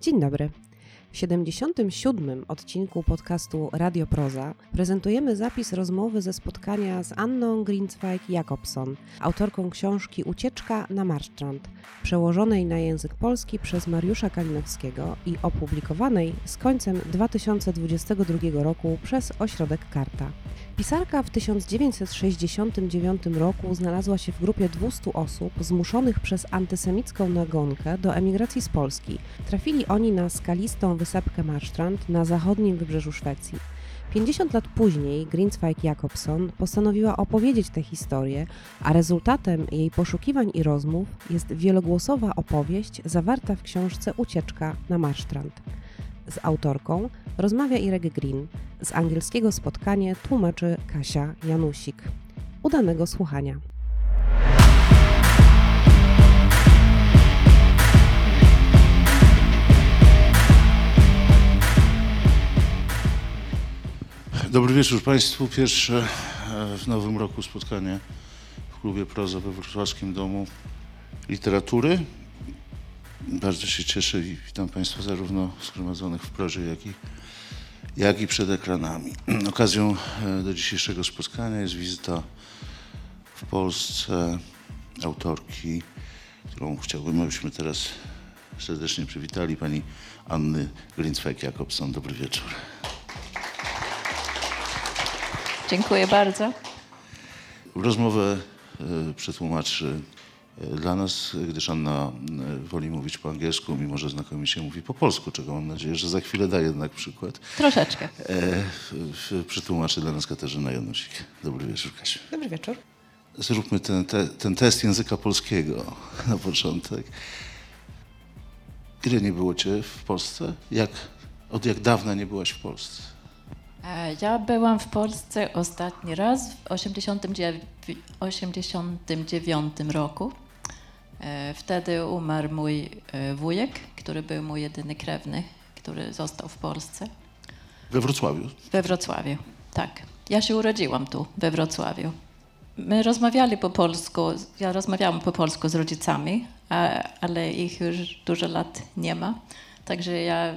Dzień dobry. W 77. odcinku podcastu Radio Proza prezentujemy zapis rozmowy ze spotkania z Anną Grinsweig-Jakobson, autorką książki Ucieczka na Marsztrand, przełożonej na język polski przez Mariusza Kalinowskiego i opublikowanej z końcem 2022 roku przez ośrodek Karta. Pisarka w 1969 roku znalazła się w grupie 200 osób zmuszonych przez antysemicką nagonkę do emigracji z Polski. Trafili oni na skalistą wysepkę Marstrand na zachodnim wybrzeżu Szwecji. 50 lat później Grinsweig Jakobson postanowiła opowiedzieć tę historię, a rezultatem jej poszukiwań i rozmów jest wielogłosowa opowieść zawarta w książce Ucieczka na Marstrand. Z autorką rozmawia Irek Green. Z angielskiego spotkanie tłumaczy Kasia Janusik. Udanego słuchania. Dobry wieczór Państwu. Pierwsze e, w nowym roku spotkanie w klubie Proza we Wrocławskim Domu Literatury. Bardzo się cieszę i witam Państwa zarówno zgromadzonych w prozie, jak i, jak i przed ekranami. Okazją e, do dzisiejszego spotkania jest wizyta w Polsce autorki, którą chciałbym, abyśmy teraz serdecznie przywitali, pani Anny Grinsweig-Jakobson. Dobry wieczór. Dziękuję bardzo. Rozmowę e, przetłumaczy dla nas, gdyż Anna e, woli mówić po angielsku, mimo że znakomicie mówi po polsku, czego mam nadzieję, że za chwilę da jednak przykład. Troszeczkę. E, przetłumaczy dla nas Katarzyna Janusik. Dobry wieczór, Kasiu. Dobry wieczór. Zróbmy ten, te, ten test języka polskiego na początek. Ile nie było cię w Polsce? Jak, od jak dawna nie byłaś w Polsce? E, Ja byłam w Polsce ostatni raz w 89, 89 roku. E, Wtedy umarł mój e, wujek, który był mój jedyny krewny, który został w Polsce. We Wrocławiu. We Wrocławiu, tak. Ja się urodziłam tu, we Wrocławiu. My rozmawiali po polsku, ja rozmawiałam po polsku z rodzicami, a, ale ich już dużo lat nie ma. Także ja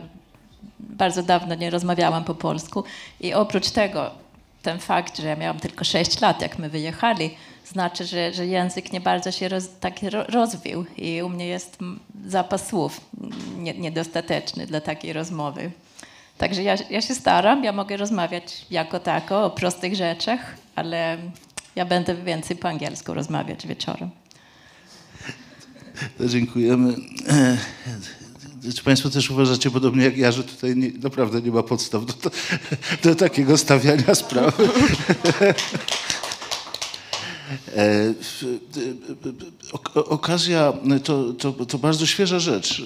bardzo dawno nie rozmawiałam po polsku. I oprócz tego, ten fakt, że ja miałam tylko 6 lat, jak my wyjechali, znaczy, że, że język nie bardzo się roz, tak ro, rozwił i u mnie jest zapas słów nie, niedostateczny dla takiej rozmowy. Także ja, ja się staram, ja mogę rozmawiać jako tako o prostych rzeczach, ale ja będę więcej po angielsku rozmawiać wieczorem. Dziękujemy. E, Czy Państwo też uważacie, podobnie jak ja, że tutaj nie, naprawdę nie ma podstaw do, do takiego stawiania sprawy? E, w- ok- Okazja to, to, to bardzo świeża rzecz,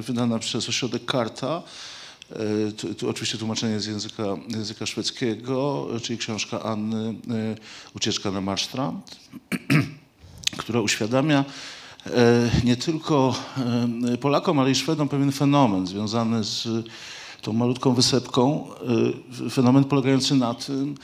wydana przez ośrodek Karta. E, Tu, tu oczywiście tłumaczenie z języka, języka szwedzkiego, czyli książka Anny e, Ucieczka na Marstrand, która uświadamia e, nie tylko e, Polakom, ale i Szwedom pewien fenomen związany z tą malutką wysepką. e, Fenomen polegający na tym,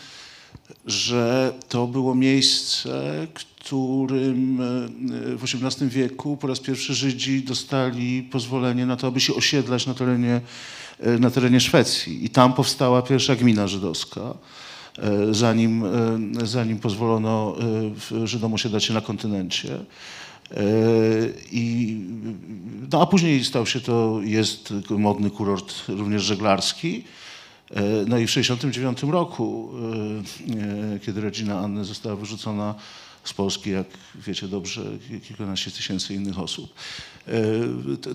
że to było miejsce, którym e, w XVIII wieku po raz pierwszy Żydzi dostali pozwolenie na to, aby się osiedlać na terenie, e, na terenie Szwecji. I tam powstała pierwsza gmina żydowska, e, zanim, zanim pozwolono Żydom osiedlać się na kontynencie. I, no, a później stał się to, jest modny kurort również żeglarski. E, No i w 1969 roku, e, e, kiedy rodzina Anny została wyrzucona z Polski, jak wiecie dobrze, kilkanaście tysięcy innych osób,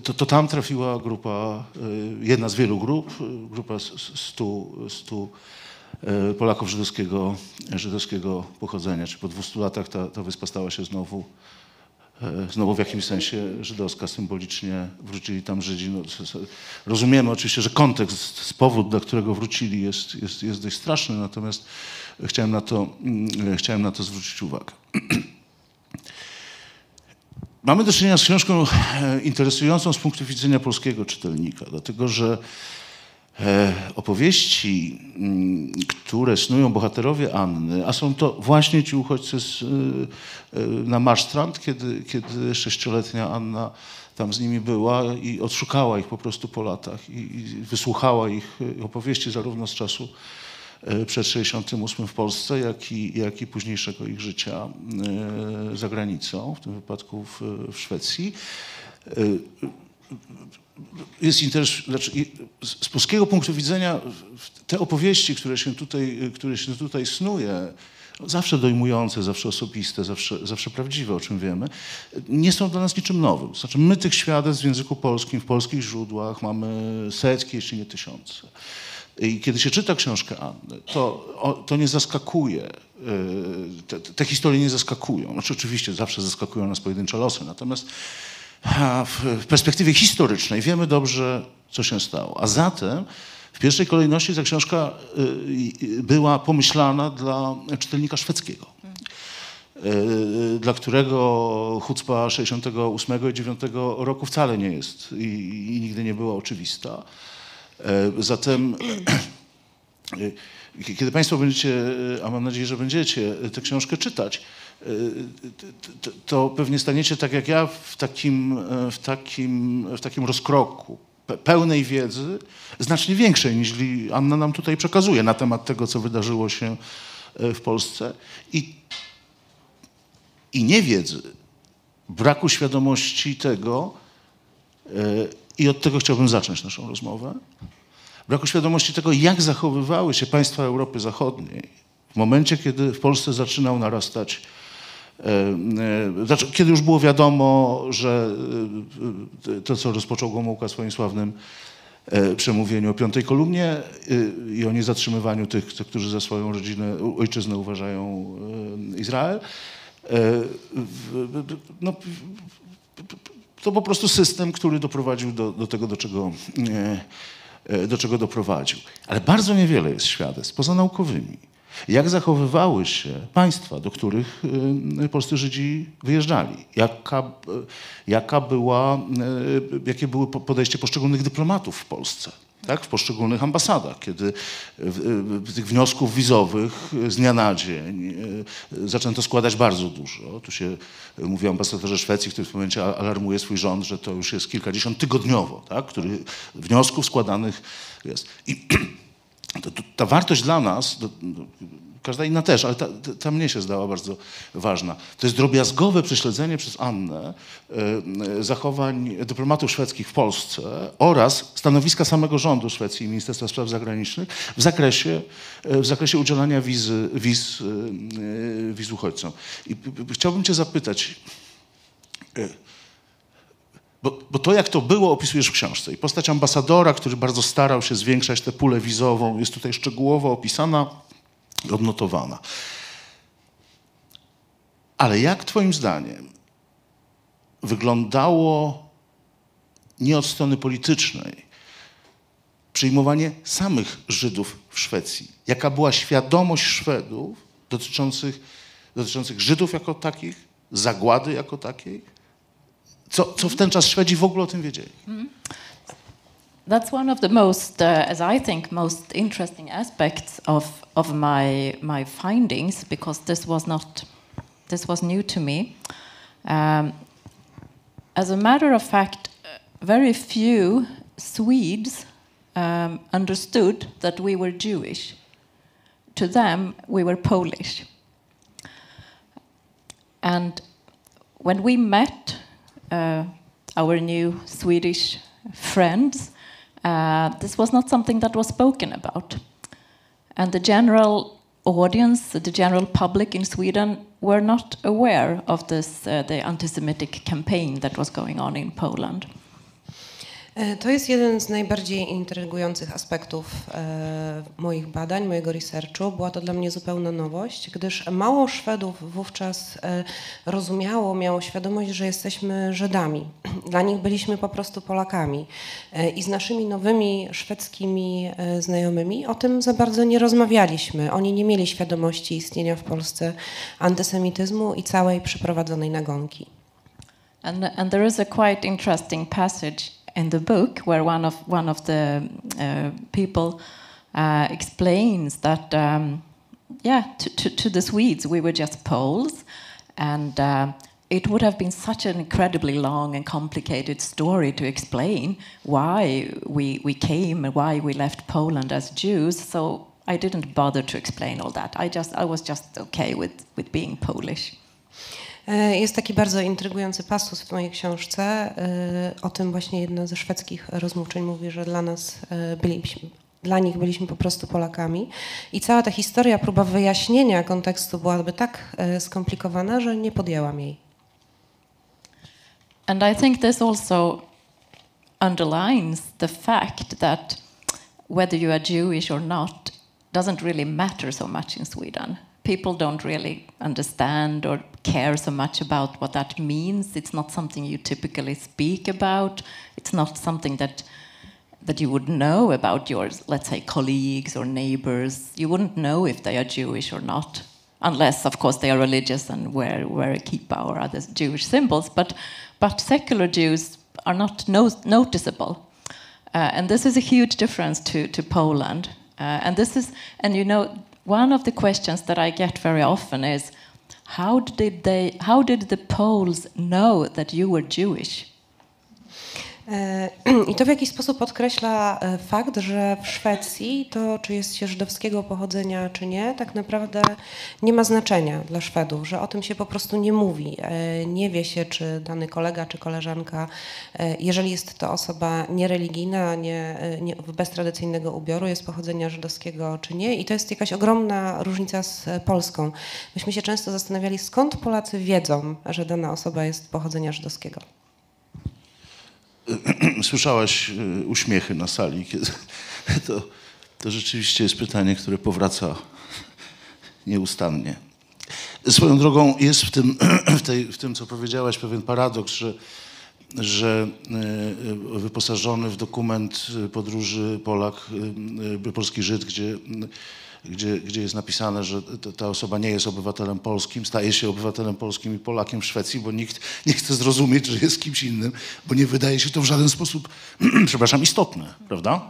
to, to tam trafiła grupa, jedna z wielu grup, grupa s- s- stu, stu e, Polaków żydowskiego, żydowskiego pochodzenia. Czy po 200 latach ta, ta wyspa stała się znowu znowu w jakimś sensie żydowska, symbolicznie wrócili tam Żydzi. No, rozumiemy oczywiście, że kontekst, powód, dla którego wrócili jest, jest, jest dość straszny, natomiast chciałem na to, mm, chciałem na to zwrócić uwagę. Mamy do czynienia z książką e, interesującą z punktu widzenia polskiego czytelnika, dlatego że e, opowieści, mm, które snują bohaterowie Anny, a są to właśnie ci uchodźcy z, e, e, na Marstrand, kiedy, kiedy sześcioletnia Anna tam z nimi była i odszukała ich po prostu po latach i, i wysłuchała ich opowieści zarówno z czasu przed 68 w Polsce, jak i, jak i późniejszego ich życia za granicą, w tym wypadku w, w Szwecji jest interes, znaczy z polskiego punktu widzenia te opowieści, które się tutaj, które się tutaj snuje, zawsze dojmujące, zawsze osobiste, zawsze, zawsze prawdziwe, o czym wiemy, nie są dla nas niczym nowym. Znaczy my tych świadectw w języku polskim, w polskich źródłach mamy setki, jeśli nie tysiące. I kiedy się czyta książkę Anny, to, to nie zaskakuje, y, te, te historie nie zaskakują. Znaczy oczywiście zawsze zaskakują nas pojedyncze losy, natomiast w perspektywie historycznej wiemy dobrze, co się stało. A zatem w pierwszej kolejności ta książka y, była pomyślana dla czytelnika szwedzkiego, y, dla którego chucpa 68 i 9 roku wcale nie jest i, i nigdy nie była oczywista. E, zatem kiedy Państwo będziecie, a mam nadzieję, że będziecie tę książkę czytać, to pewnie staniecie tak jak ja w takim, w takim, w takim rozkroku pełnej wiedzy, znacznie większej niż Anna nam tutaj przekazuje na temat tego, co wydarzyło się e, w Polsce. I, i niewiedzy, braku świadomości tego, e, i od tego chciałbym zacząć naszą rozmowę, braku świadomości tego, jak zachowywały się państwa Europy Zachodniej w momencie, kiedy w Polsce zaczynał narastać E, e, znaczy, kiedy już było wiadomo, że e, to, co rozpoczął Gomułka swoim sławnym przemówieniu o piątej kolumnie i o niezatrzymywaniu tych, którzy za swoją rodzinę, ojczyznę uważają Izrael, no, to po prostu system, który doprowadził do, do tego, do czego, do czego doprowadził. Ale bardzo niewiele jest świadectw, poza naukowymi, jak zachowywały się państwa, do których y, polscy Żydzi wyjeżdżali? Jaka, jaka była, jakie było podejście poszczególnych dyplomatów w Polsce? Tak, w poszczególnych ambasadach, kiedy tych wniosków wizowych z dnia na dzień y, zaczęto składać bardzo dużo. Tu się mówi o ambasadorze Szwecji, który w tym momencie alarmuje swój rząd, że to już jest kilkadziesiąt tygodniowo, tak, który wniosków składanych jest. I to, to, ta wartość dla nas, każda inna też, ale ta, ta, mnie się zdała bardzo ważna. To jest drobiazgowe prześledzenie przez Annę y, zachowań dyplomatów szwedzkich w Polsce oraz stanowiska samego rządu Szwecji i Ministerstwa Spraw Zagranicznych w zakresie, y, w zakresie udzielania wizy, wiz, y, wiz uchodźcom. I chciałbym cię zapytać, bo, bo, to, jak to było, opisujesz w książce. I postać ambasadora, który bardzo starał się zwiększać tę pulę wizową, jest tutaj szczegółowo opisana odnotowana. Ale jak Twoim zdaniem wyglądało nie od strony politycznej przyjmowanie samych Żydów w Szwecji? Jaka była świadomość Szwedów dotyczących, dotyczących Żydów jako takich, zagłady jako takiej? Co, co w ten czas Szwedzi w ogóle o tym wiedzieli? Mm. That's one of the most, uh, as I think, most interesting aspects of, of my, my findings because this was not, this was new to me. Um, as a matter of fact, very few Swedes um, understood that we were Jewish. To them, we were Polish. And when we met uh, our new Swedish friends, this was not something that was spoken about. And the general audience, the general public in Sweden, were not aware of this, uh, the anti-Semitic campaign that was going on in Poland. E, to jest jeden z najbardziej intrygujących aspektów e, moich badań, mojego researchu. Była to dla mnie zupełna nowość, gdyż mało Szwedów wówczas e, rozumiało, miało świadomość, że jesteśmy Żydami. Dla nich byliśmy po prostu Polakami. I z naszymi nowymi szwedzkimi znajomymi o tym za bardzo nie rozmawialiśmy. Oni nie mieli świadomości istnienia w Polsce antysemityzmu i całej przeprowadzonej nagonki. And, and there is a quite interesting passage in the book where one of one of the uh, people uh, explains that um, yeah to, to, to, the Swedes we were just Poles and uh, it would have been such an incredibly long and complicated story to explain why we, we came and why we left Poland as Jews. So I didn't bother to explain all that. I just I was just okay with, with being Polish. E, jest taki bardzo intrygujący pasus w mojej książce. E, o tym właśnie jedna ze szwedzkich rozmówczyń mówi, że dla nas e, byliśmy, dla nich byliśmy po prostu Polakami. I cała ta historia, próba wyjaśnienia kontekstu byłaby tak skomplikowana, że nie podjęłam jej. And I think this also underlines the fact that whether you are Jewish or not doesn't really matter so much in Sweden. People don't really understand or care so much about what that means. It's not something you typically speak about. It's not something that that you would know about your, let's say, colleagues or neighbors. You wouldn't know if they are Jewish or not, unless, of course, they are religious and wear, wear a kippah or other Jewish symbols. But, but secular Jews are not no, noticeable. Uh, and this is a huge difference to, to Poland. Uh, and this is, and you know, one of the questions that I get very often is, how did they, how did the Poles know that you were Jewish? E, I to w jakiś sposób podkreśla e, fakt, że w Szwecji to, czy jest się żydowskiego pochodzenia, czy nie, tak naprawdę nie ma znaczenia dla Szwedów, że o tym się po prostu nie mówi. E, nie wie się, czy dany kolega, czy koleżanka, jeżeli jest to osoba niereligijna, nie, nie bez tradycyjnego ubioru, jest pochodzenia żydowskiego, czy nie. I to jest jakaś ogromna różnica z Polską. Myśmy się często zastanawiali, skąd Polacy wiedzą, że dana osoba jest pochodzenia żydowskiego. Słyszałaś y, uśmiechy na sali. To, to rzeczywiście jest pytanie, które powraca nieustannie. Swoją drogą jest w tym, w, tej, w tym co powiedziałaś, pewien paradoks, że, że y, wyposażony w dokument podróży Polak, y, polski Żyd, gdzie gdzie, gdzie jest napisane, że ta osoba nie jest obywatelem polskim, staje się obywatelem polskim i Polakiem w Szwecji, bo nikt nie chce zrozumieć, że jest kimś innym, bo nie wydaje się to w żaden sposób, przepraszam, istotne, prawda?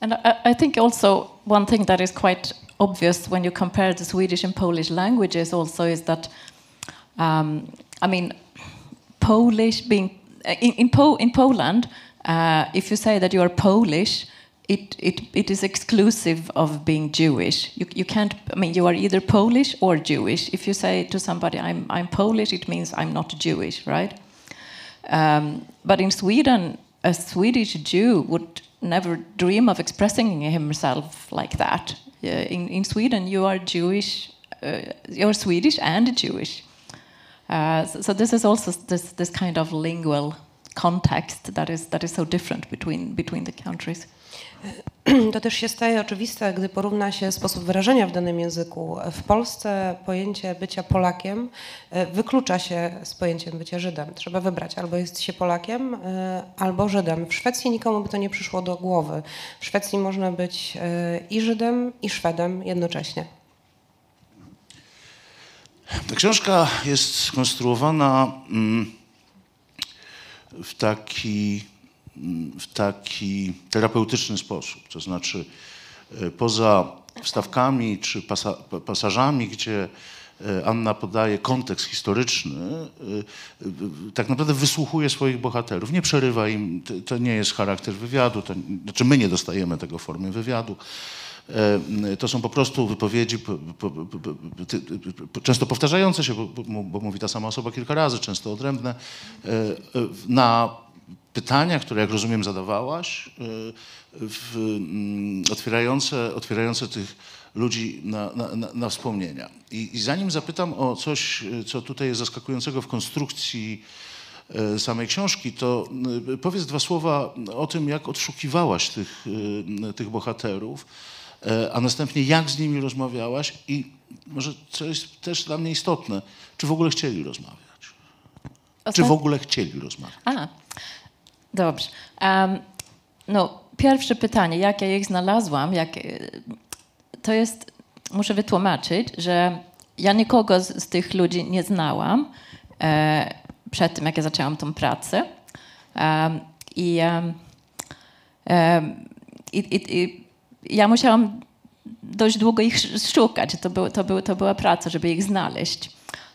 And I, I think also one thing that is quite obvious when you compare the Swedish and Polish languages also is that, um, I mean, Polish being in in, po in Poland, uh, if you say that you are Polish, it, it, it is exclusive of being Jewish. You, you can't, I mean, you are either Polish or Jewish. If you say to somebody, I'm, I'm Polish, it means I'm not Jewish, right? Um, but in Sweden, a Swedish Jew would never dream of expressing himself like that. In, in Sweden, you are Jewish, uh, you're Swedish and Jewish. Uh, so, so, this is also this, this kind of lingual context that is, that is so different between, between the countries. To też się staje oczywiste, gdy porówna się sposób wyrażenia w danym języku. W Polsce pojęcie bycia Polakiem e, wyklucza się z pojęciem bycia Żydem. Trzeba wybrać, albo jest się Polakiem, e, albo Żydem. W Szwecji nikomu by to nie przyszło do głowy. W Szwecji można być e, i Żydem, i Szwedem jednocześnie. Ta książka jest skonstruowana mm, w taki w taki terapeutyczny sposób. To znaczy, e, poza wstawkami czy pasa, pasażami, gdzie e, Anna podaje kontekst historyczny, e, tak naprawdę wysłuchuje swoich bohaterów. Nie przerywa im, to nie jest charakter wywiadu, to, znaczy my nie dostajemy tego w formie wywiadu. To są po prostu wypowiedzi często powtarzające się, bo, bo mówi ta sama osoba kilka razy, często odrębne, na pytania, które jak rozumiem zadawałaś, y, w, mm, otwierające, otwierające tych ludzi na, na, na wspomnienia. I, I, zanim zapytam o coś, co tutaj jest zaskakującego w konstrukcji y, samej książki, to y, powiedz dwa słowa o tym, jak odszukiwałaś tych, tych bohaterów, a następnie jak z nimi rozmawiałaś i może co jest też dla mnie istotne, czy w ogóle chcieli rozmawiać? Czy w ogóle chcieli rozmawiać? A, Dobrze. Um, no, pierwsze pytanie, jak ja ich znalazłam, jak, to jest, muszę wytłumaczyć, że ja nikogo z, z tych ludzi nie znałam e, przed tym, jak ja zaczęłam tą pracę. Um, i, i, i, i, ja musiałam dość długo ich szukać. To, był, to, był, to była praca, żeby ich znaleźć.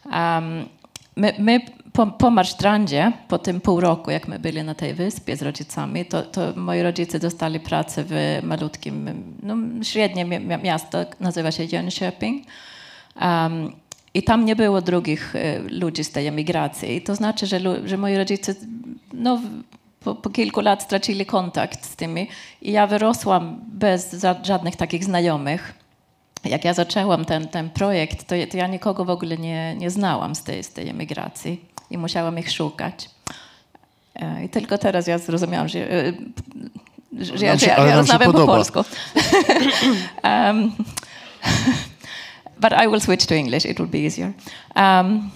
Um, my, my po, po Marsztrandzie, po tym pół roku, jak my byli na tej wyspie z rodzicami, to, to moi rodzice dostali pracę w malutkim, no, średnie miasto, nazywa się Jönköping. Um, I tam nie było drugich y, ludzi z tej emigracji. I to znaczy, że, że moi rodzice no, po, po, kilku lat stracili kontakt z tymi. I ja wyrosłam bez żadnych takich znajomych. Jak ja zaczęłam ten, ten projekt, to, to ja nikogo w ogóle nie, nie znałam z tej, z tej emigracji i musiałam ich szukać. I tylko teraz ja zrozumiałam, że, że, ja, że ja, ja rozmawiam po polsku. um, but I will switch to English, it will be easier. Um,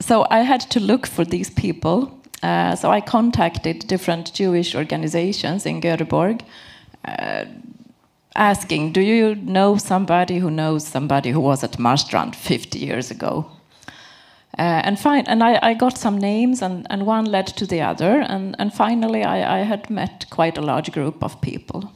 so I had to look for these people. Uh, so I contacted different Jewish organizations in Göteborg, uh, asking, "Do you know somebody who knows somebody who was at Marstrand 50 years ago?" Uh, and fine, and I, I, got some names, and, and one led to the other, and, and finally I, I had met quite a large group of people.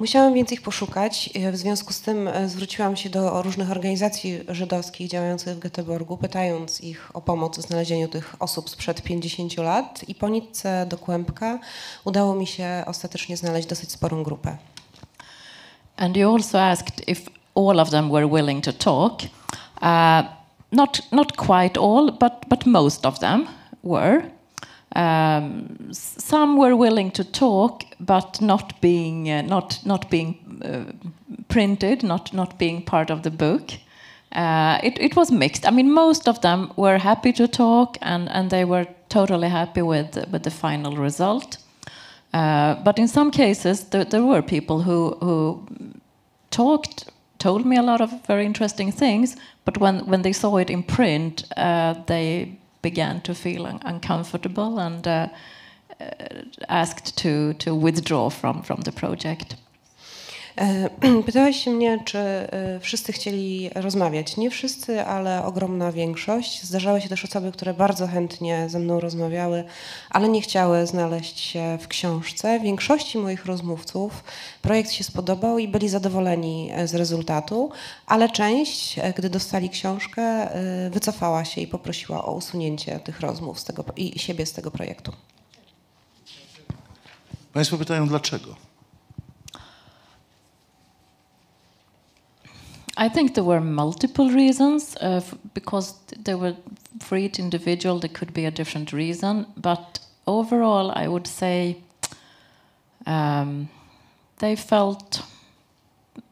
Musiałam więcej ich poszukać. W związku z tym zwróciłam się do różnych organizacji żydowskich działających w Göteborgu, pytając ich o pomoc w znalezieniu tych osób sprzed 50 lat i po nitce do kłębka udało mi się ostatecznie znaleźć dosyć sporą grupę. And you also asked if all of them were willing to talk. Uh, not, not quite all, but, but most of them were. Um, some were willing to talk, but not being uh, not not being uh, printed, not not being part of the book. Uh, it, it was mixed. I mean, most of them were happy to talk, and, and they were totally happy with with the final result. Uh, but in some cases, there, there were people who who talked, told me a lot of very interesting things. But when when they saw it in print, uh, they began to feel un uncomfortable and uh, uh, asked to, to withdraw from, from the project. E, pytałeś się mnie, czy e, wszyscy chcieli rozmawiać. Nie wszyscy, ale ogromna większość. Zdarzały się też osoby, które bardzo chętnie ze mną rozmawiały, ale nie chciały znaleźć się w książce. Większości moich rozmówców projekt się spodobał i byli zadowoleni e, z rezultatu, ale część, gdy dostali książkę, wycofała się i poprosiła o usunięcie tych rozmów z tego, i siebie z tego projektu. Państwo pytają dlaczego? I think there were multiple reasons uh, because there were for each individual there could be a different reason, but overall I would say um, they felt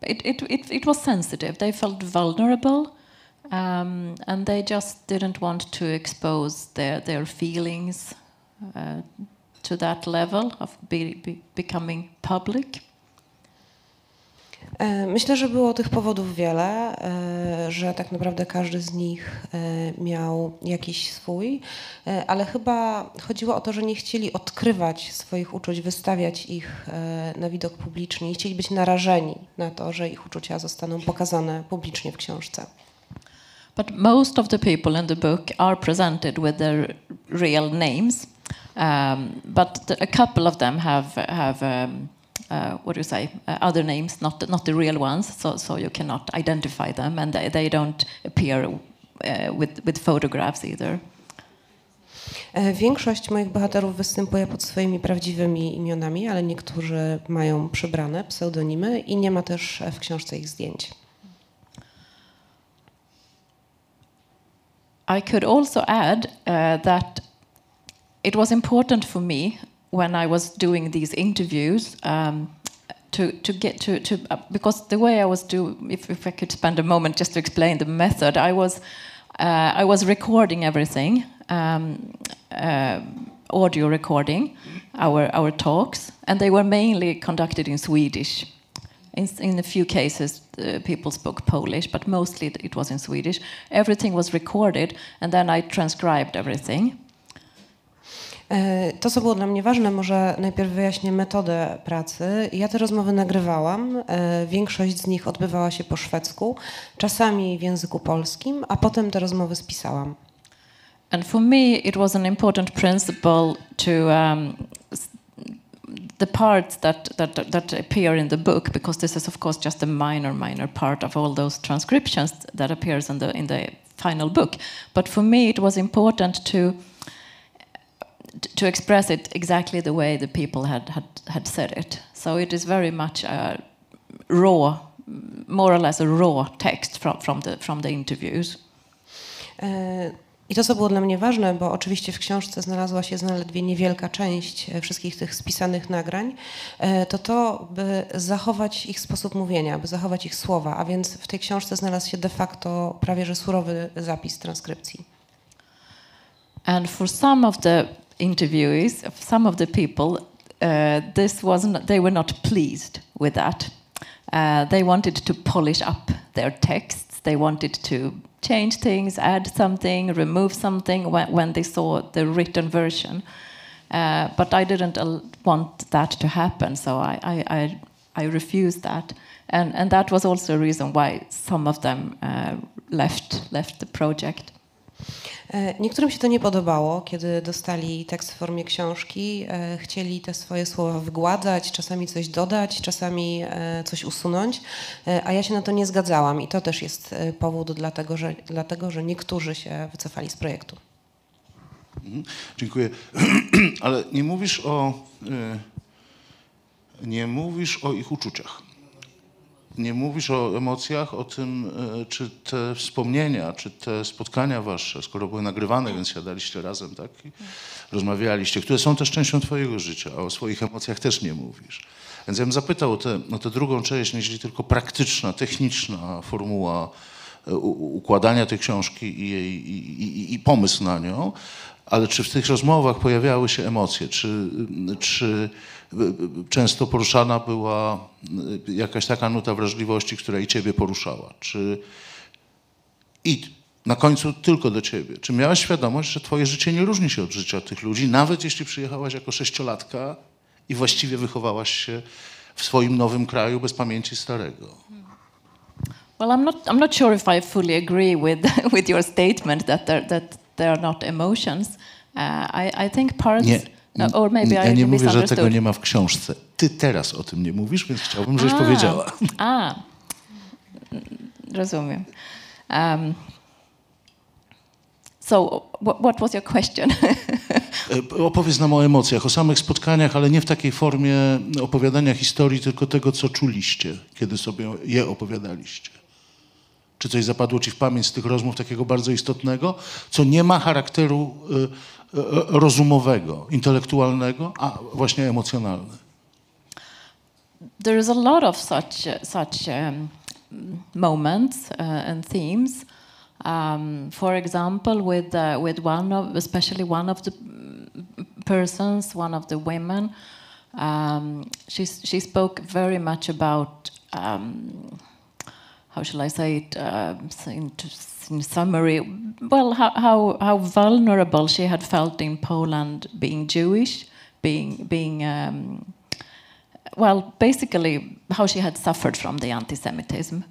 it, it, it, it, was sensitive. They felt vulnerable. Um, and they just didn't want to expose their, their feelings uh, to that level of be, be becoming public. E, myślę, że było tych powodów wiele, e, że tak naprawdę każdy z nich e, miał jakiś swój, ale chyba chodziło o to, że nie chcieli odkrywać swoich uczuć, wystawiać ich na widok publiczny, nie chcieli być narażeni na to, że ich uczucia zostaną pokazane publicznie w książce. But most of the people in the book are presented with their real names, um, but a couple of them have have um, what do you say, uh, other names, not not the real ones, so so you cannot identify them, and they, they don't appear uh, with with photographs either. Większość moich bohaterów występuje pod swoimi prawdziwymi imionami, ale niektórzy mają przybrane pseudonimy i nie ma też w książce ich zdjęć. I could also add uh, that it was important for me when I was doing these interviews um, to to get to to uh, because the way I was do if if I could spend a moment just to explain the method I was uh, I was recording everything um, uh, audio recording our our talks and they were mainly conducted in Swedish. In, in a few cases, uh, people spoke Polish, but mostly it was in Swedish. Everything was recorded, and then I transcribed everything. E, to, co było dla mnie ważne, może najpierw wyjaśnię metodę pracy. Ja te rozmowy nagrywałam. E, większość z nich odbywała się po szwedzku, czasami w języku polskim, a potem te rozmowy spisałam. And for me, it was an important principle to um, the parts that, that that appear in the book, because this is of course just a minor, minor part of all those transcriptions that appears in the in the final book. But for me, it was important to to express it exactly the way the people had had, had said it. So it is very much a raw, more or less a raw text from from the from the interviews. E, I to, co było dla mnie ważne, bo oczywiście w książce znalazła się zaledwie niewielka część e, wszystkich tych spisanych nagrań, e, to to, by zachować ich sposób mówienia, by zachować ich słowa, a więc w tej książce znalazł się de facto prawie że surowy zapis transkrypcji. And for some of the interviewees, of some of the people, uh, this wasn't, they were not pleased with that. Uh, they wanted to polish up their texts. They wanted to change things, add something, remove something when, when they saw the written version. Uh, but I didn't want that to happen, so I, I, I, I, refused that. And, and that was also a reason why some of them uh, left, left the project. E, niektórym się to nie podobało, kiedy dostali tekst w formie książki. E, chcieli te swoje słowa wygładzać, czasami coś dodać, czasami e, coś usunąć, a ja się na to nie zgadzałam i to też jest powód dlatego, że, dlatego, że niektórzy się wycofali z projektu. Mhm, dziękuję. Ale nie mówisz o nie mówisz o ich uczuciach nie mówisz o emocjach, o tym, e, czy te wspomnienia, czy te spotkania wasze, skoro były nagrywane, więc siadaliście razem, tak? I rozmawialiście, które są też częścią twojego życia, a o swoich emocjach też nie mówisz. Więc ja bym zapytał o tę, drugą część, jeśli tylko praktyczna, techniczna formuła e, układania tej książki i, jej, i, i, i pomysł na nią, ale czy w tych rozmowach pojawiały się emocje, czy, czy często poruszana była jakaś taka nuta wrażliwości, która i ciebie poruszała? Czy i na końcu tylko do ciebie. Czy miałaś świadomość, że twoje życie nie różni się od życia tych ludzi, nawet jeśli przyjechałaś jako sześciolatka i właściwie wychowałaś się w swoim nowym kraju bez pamięci starego? Well, I'm not, I'm not sure if I fully agree with, with your statement that there, that there are not emotions. Uh, I, I think parts... Nie Uh, or maybe ja nie mówię, że tego nie ma w książce. Ty teraz o tym nie mówisz, więc chciałbym, żebyś a, powiedziała. A, rozumiem. Um, so, what was your question? E, opowiedz nam o emocjach, o samych spotkaniach, ale nie w takiej formie opowiadania historii, tylko tego, co czuliście, kiedy sobie je opowiadaliście. Czy coś zapadło ci w pamięć z tych rozmów takiego bardzo istotnego, co nie ma charakteru y, rozumowego, intelektualnego, a właśnie emocjonalny. There is a lot of such such um, moments uh, and themes. Um, for example, with uh, with one of especially one of the persons, one of the women, um, she she spoke very much about um, how shall I say it uh, in summary, well, how, how, how vulnerable she had felt in Poland being Jewish, being, being um, well, basically how she had suffered from the anti-Semitism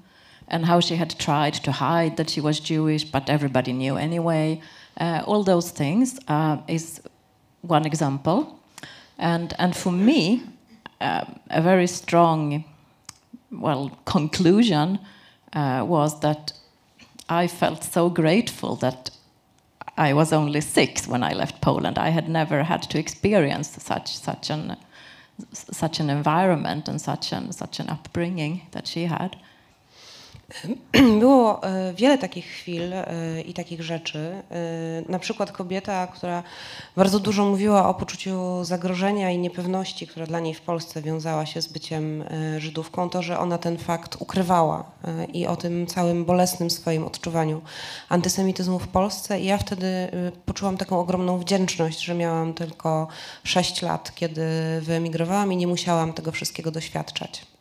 and how she had tried to hide that she was Jewish, but everybody knew anyway. Uh, all those things uh, is one example. And, and for me, uh, a very strong, well, conclusion uh, was that I felt so grateful that I was only six when I left Poland. I had never had to experience such such an such an environment and such an such an upbringing that she had. Było e, wiele takich chwil e, i takich rzeczy. E, na przykład kobieta, która bardzo dużo mówiła o poczuciu zagrożenia i niepewności, która dla niej w Polsce wiązała się z byciem Żydówką, to, że ona ten fakt ukrywała i o tym całym bolesnym swoim odczuwaniu antysemityzmu w Polsce. I ja wtedy poczułam taką ogromną wdzięczność, że miałam tylko 6 lat, kiedy wyemigrowałam i nie musiałam tego wszystkiego doświadczać.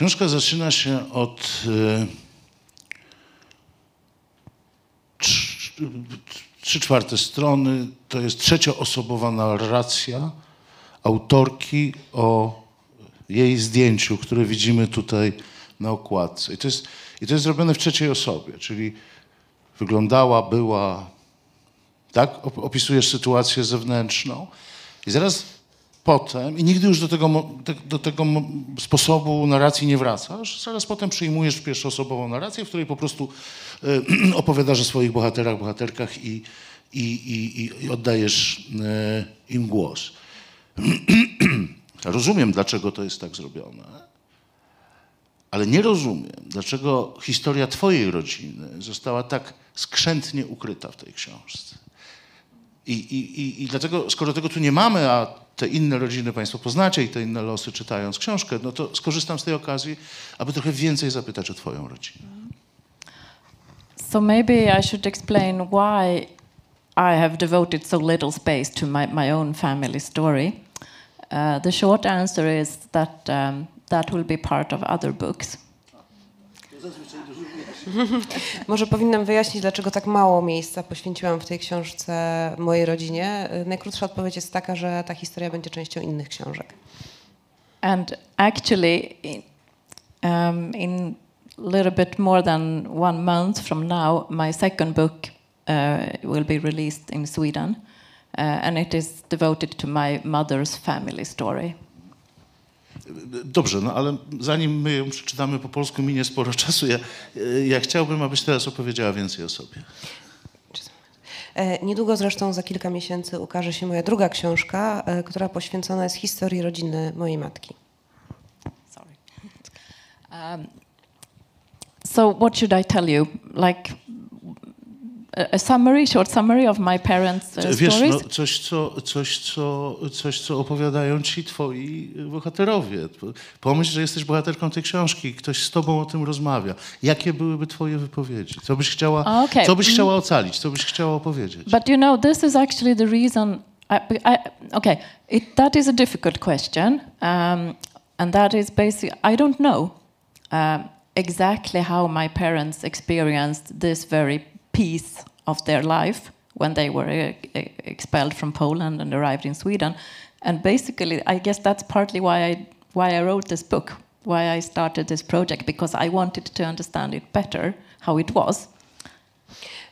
Książka zaczyna się od e, trzy czwarte strony. To jest trzecioosobowa narracja autorki o jej zdjęciu, które widzimy tutaj na okładce. I to jest, i to jest zrobione w trzeciej osobie, czyli wyglądała, była, tak? Opisujesz sytuację zewnętrzną. I zaraz potem, i nigdy już do tego, do tego sposobu narracji nie wracasz, zaraz potem przyjmujesz pierwszoosobową narrację, w której po prostu e, opowiadasz o swoich bohaterach, bohaterkach i, i, i, i- i oddajesz e, im głos. Rozumiem, dlaczego to jest tak zrobione, ale nie rozumiem, dlaczego historia Twojej rodziny została tak skrzętnie ukryta w tej książce. I, i, i, dlatego, skoro tego tu nie mamy, a te inne rodziny Państwo poznacie i te inne losy czytając książkę, no to skorzystam z tej okazji, aby trochę więcej zapytać o Twoją rodzinę. So maybe I should explain why I have devoted so little space to my, my own family story. Uh, the short answer is that um, that will be part of other books. Może powinnam wyjaśnić, dlaczego tak mało miejsca poświęciłam w tej książce mojej rodzinie. Najkrótsza odpowiedź jest taka, że ta historia będzie częścią innych książek. And actually, in, um, in little bit more than one month from now, my second book uh, will be released in Sweden, uh, and it is devoted to my mother's family story. Dobrze, no ale zanim my ją przeczytamy po polsku, minie sporo czasu. Ja, ja chciałbym, abyś teraz opowiedziała więcej o sobie. E, Niedługo zresztą, za kilka miesięcy, ukaże się moja druga książka, e, która poświęcona jest historii rodziny mojej matki. Sorry. Um, so, what should I tell you? Like a, a summary, short summary of my parents' uh, Wiesz, stories? no, coś, co, coś, co, coś, co opowiadają ci twoi bohaterowie. Pomyśl, że jesteś bohaterką tej książki, ktoś z tobą o tym rozmawia. Jakie byłyby twoje wypowiedzi? Co byś chciała, okej. co byś Mhm. chciała ocalić? Co byś chciała opowiedzieć? But you know, this is actually the reason. I, I, okay, it, that is a difficult question, um, and that is basically I don't know um, exactly how my parents experienced this very piece of their life when they were uh, expelled from Poland and arrived in Sweden, and basically, I guess that's partly why I why I wrote this book, why I started this project, because I wanted to understand it better how it was.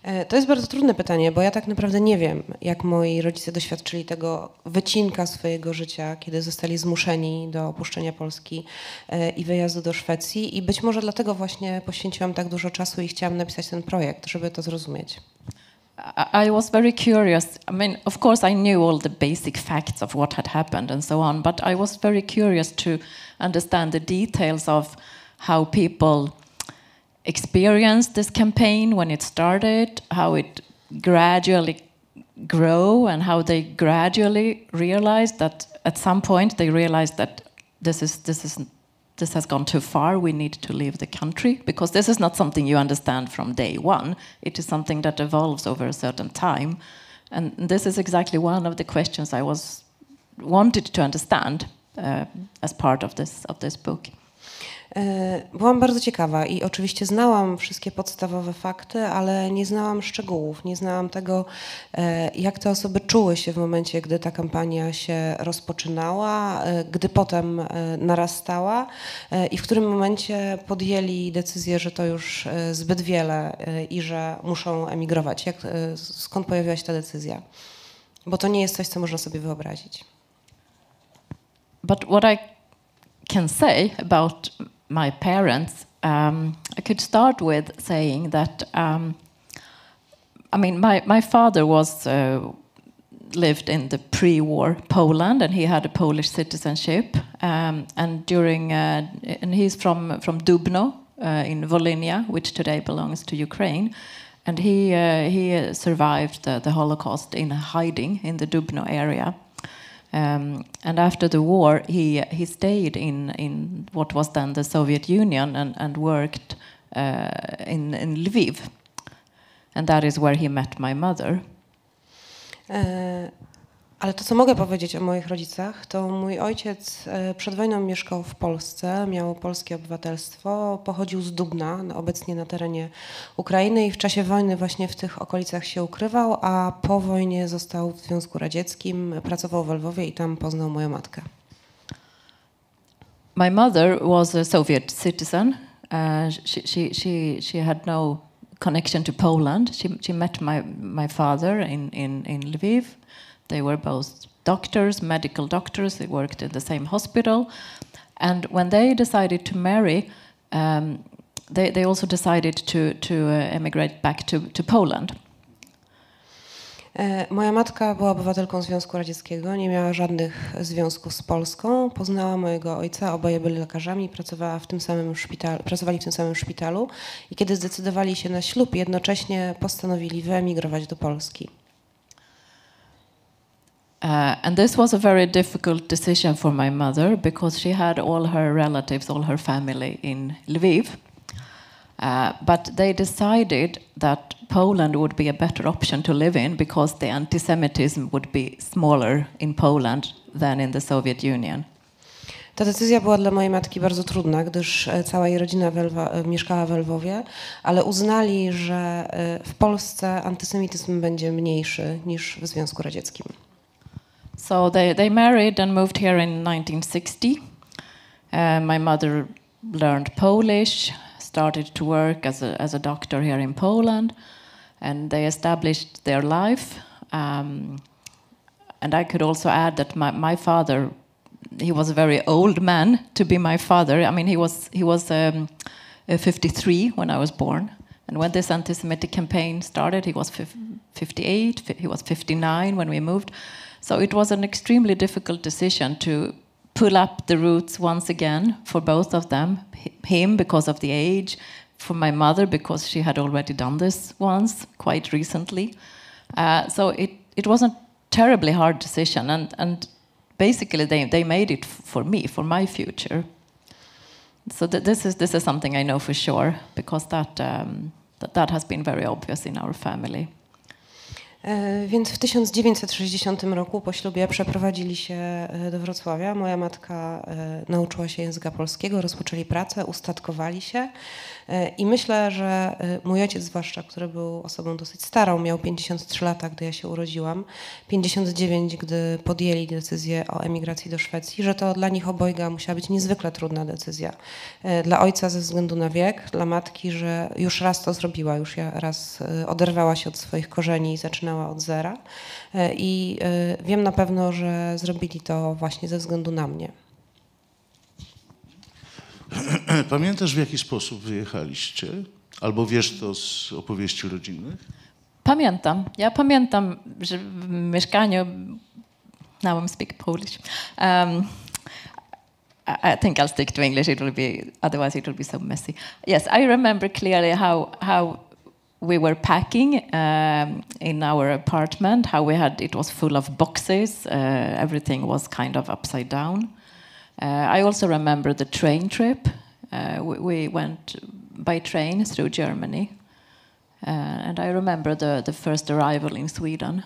E, To jest bardzo trudne pytanie, bo ja tak naprawdę nie wiem, jak moi rodzice doświadczyli tego wycinka swojego życia, kiedy zostali zmuszeni do opuszczenia Polski e, i wyjazdu do Szwecji. I być może dlatego właśnie poświęciłam tak dużo czasu i chciałam napisać ten projekt, żeby to zrozumieć. I was very curious. I mean, of course, I knew all the basic facts of what had happened and so on, but I was very curious to understand the details of how people experienced this campaign when it started, how it gradually grew, and how they gradually realized that at some point they realized that this is this is this has gone too far. We need to leave the country because this is not something you understand from day one. It is something that evolves over a certain time, and this is exactly one of the questions I was wanted to understand uh, as part of this of this book. E, Byłam bardzo ciekawa i oczywiście znałam wszystkie podstawowe fakty, ale nie znałam szczegółów, nie znałam tego, e, jak te osoby czuły się w momencie, gdy ta kampania się rozpoczynała, e, gdy potem narastała i w którym momencie podjęli decyzję, że to już zbyt wiele i że muszą emigrować. Jak, skąd pojawiła się ta decyzja? Bo to nie jest coś, co można sobie wyobrazić. But what I can say about my parents, um, I could start with saying that um, I mean, my, my father was uh, lived in the pre-war Poland, and he had a Polish citizenship. Um, and during uh, and he's from from Dubno uh, in Volhynia, which today belongs to Ukraine. And he uh, he survived the, the Holocaust in hiding in the Dubno area. Um, and after the war, he he stayed in in what was then the Soviet Union and and worked uh, in in Lviv, and that is where he met my mother. E, Ale to, co mogę powiedzieć o moich rodzicach, to mój ojciec e, przed wojną mieszkał w Polsce, miał polskie obywatelstwo, pochodził z Dubna, obecnie na terenie Ukrainy i w czasie wojny właśnie w tych okolicach się ukrywał, a po wojnie został w Związku Radzieckim, pracował w Lwowie i tam poznał moją matkę. My mother was a Soviet citizen. Uh, she, she, she, she had no connection to Poland. She, she met my, my father in, in, in Lviv. They were both doctors, medical doctors. They worked in the same hospital. And when they decided to marry, um, they, they also decided to, to uh, emigrate back to, to Poland. E, Moja matka była obywatelką Związku Radzieckiego, nie miała żadnych związków z Polską. Poznała mojego ojca, oboje byli lekarzami, pracowała w tym samym szpitalu, pracowali w tym samym szpitalu i kiedy zdecydowali się na ślub, jednocześnie postanowili wyemigrować do Polski. Uh, and this was a very difficult decision for my mother because she had all her relatives, all her family in Lviv. Uh, but they decided that Poland would be a better option to live in because the anti Semitism would be smaller in Poland than in the Soviet Union. Ta decyzja była dla mojej matki bardzo trudna, gdyż e, cała jej rodzina e, mieszkała w Lwowie, ale uznali, że e, w Polsce antysemityzm będzie mniejszy niż w Związku Radzieckim. So they, they married and moved here in 1960. Uh, my mother learned Polish, started to work as a, as a doctor here in Poland, and they established their life. Um, and I could also add that my, my father, he was a very old man to be my father. I mean, he was, he was um, uh, 53 when I was born. And when this anti-Semitic campaign started, he was 58, he was 59 when we moved. So it was an extremely difficult decision to pull up the roots once again for both of them. Him because of the age, for my mother because she had already done this once quite recently. Uh, so it, it was a terribly hard decision, and, and basically they, they made it for me, for my future. So th- this is this is something I know for sure because that um, that, that has been very obvious in our family. E, Więc w 1960 roku po ślubie przeprowadzili się e, do Wrocławia. Moja matka e, nauczyła się języka polskiego, rozpoczęli pracę, ustatkowali się i myślę, że mój ojciec zwłaszcza, który był osobą dosyć starą, miał 53 lata, gdy ja się urodziłam, 59, gdy podjęli decyzję o emigracji do Szwecji, że to dla nich obojga musiała być niezwykle trudna decyzja. Dla ojca ze względu na wiek, dla matki, że już raz to zrobiła, już raz oderwała się od swoich korzeni i zaczynała od zera. E, I e, wiem na pewno, że zrobili to właśnie ze względu na mnie. Pamiętasz, w jaki sposób wyjechaliście? Albo wiesz to z opowieści rodzinnych? Pamiętam. Ja pamiętam, że w mieszkaniu. Now I'm speak Polish. Um, I, I think I'll stick to English. It will be otherwise it will be so messy. Yes, I remember clearly how how we were packing um, in our apartment. How we had it was full of boxes. Uh, everything was kind of upside down. Uh, I also remember the train trip. Uh, we, we went by train through Germany. Uh, and I remember the, the first arrival in Sweden,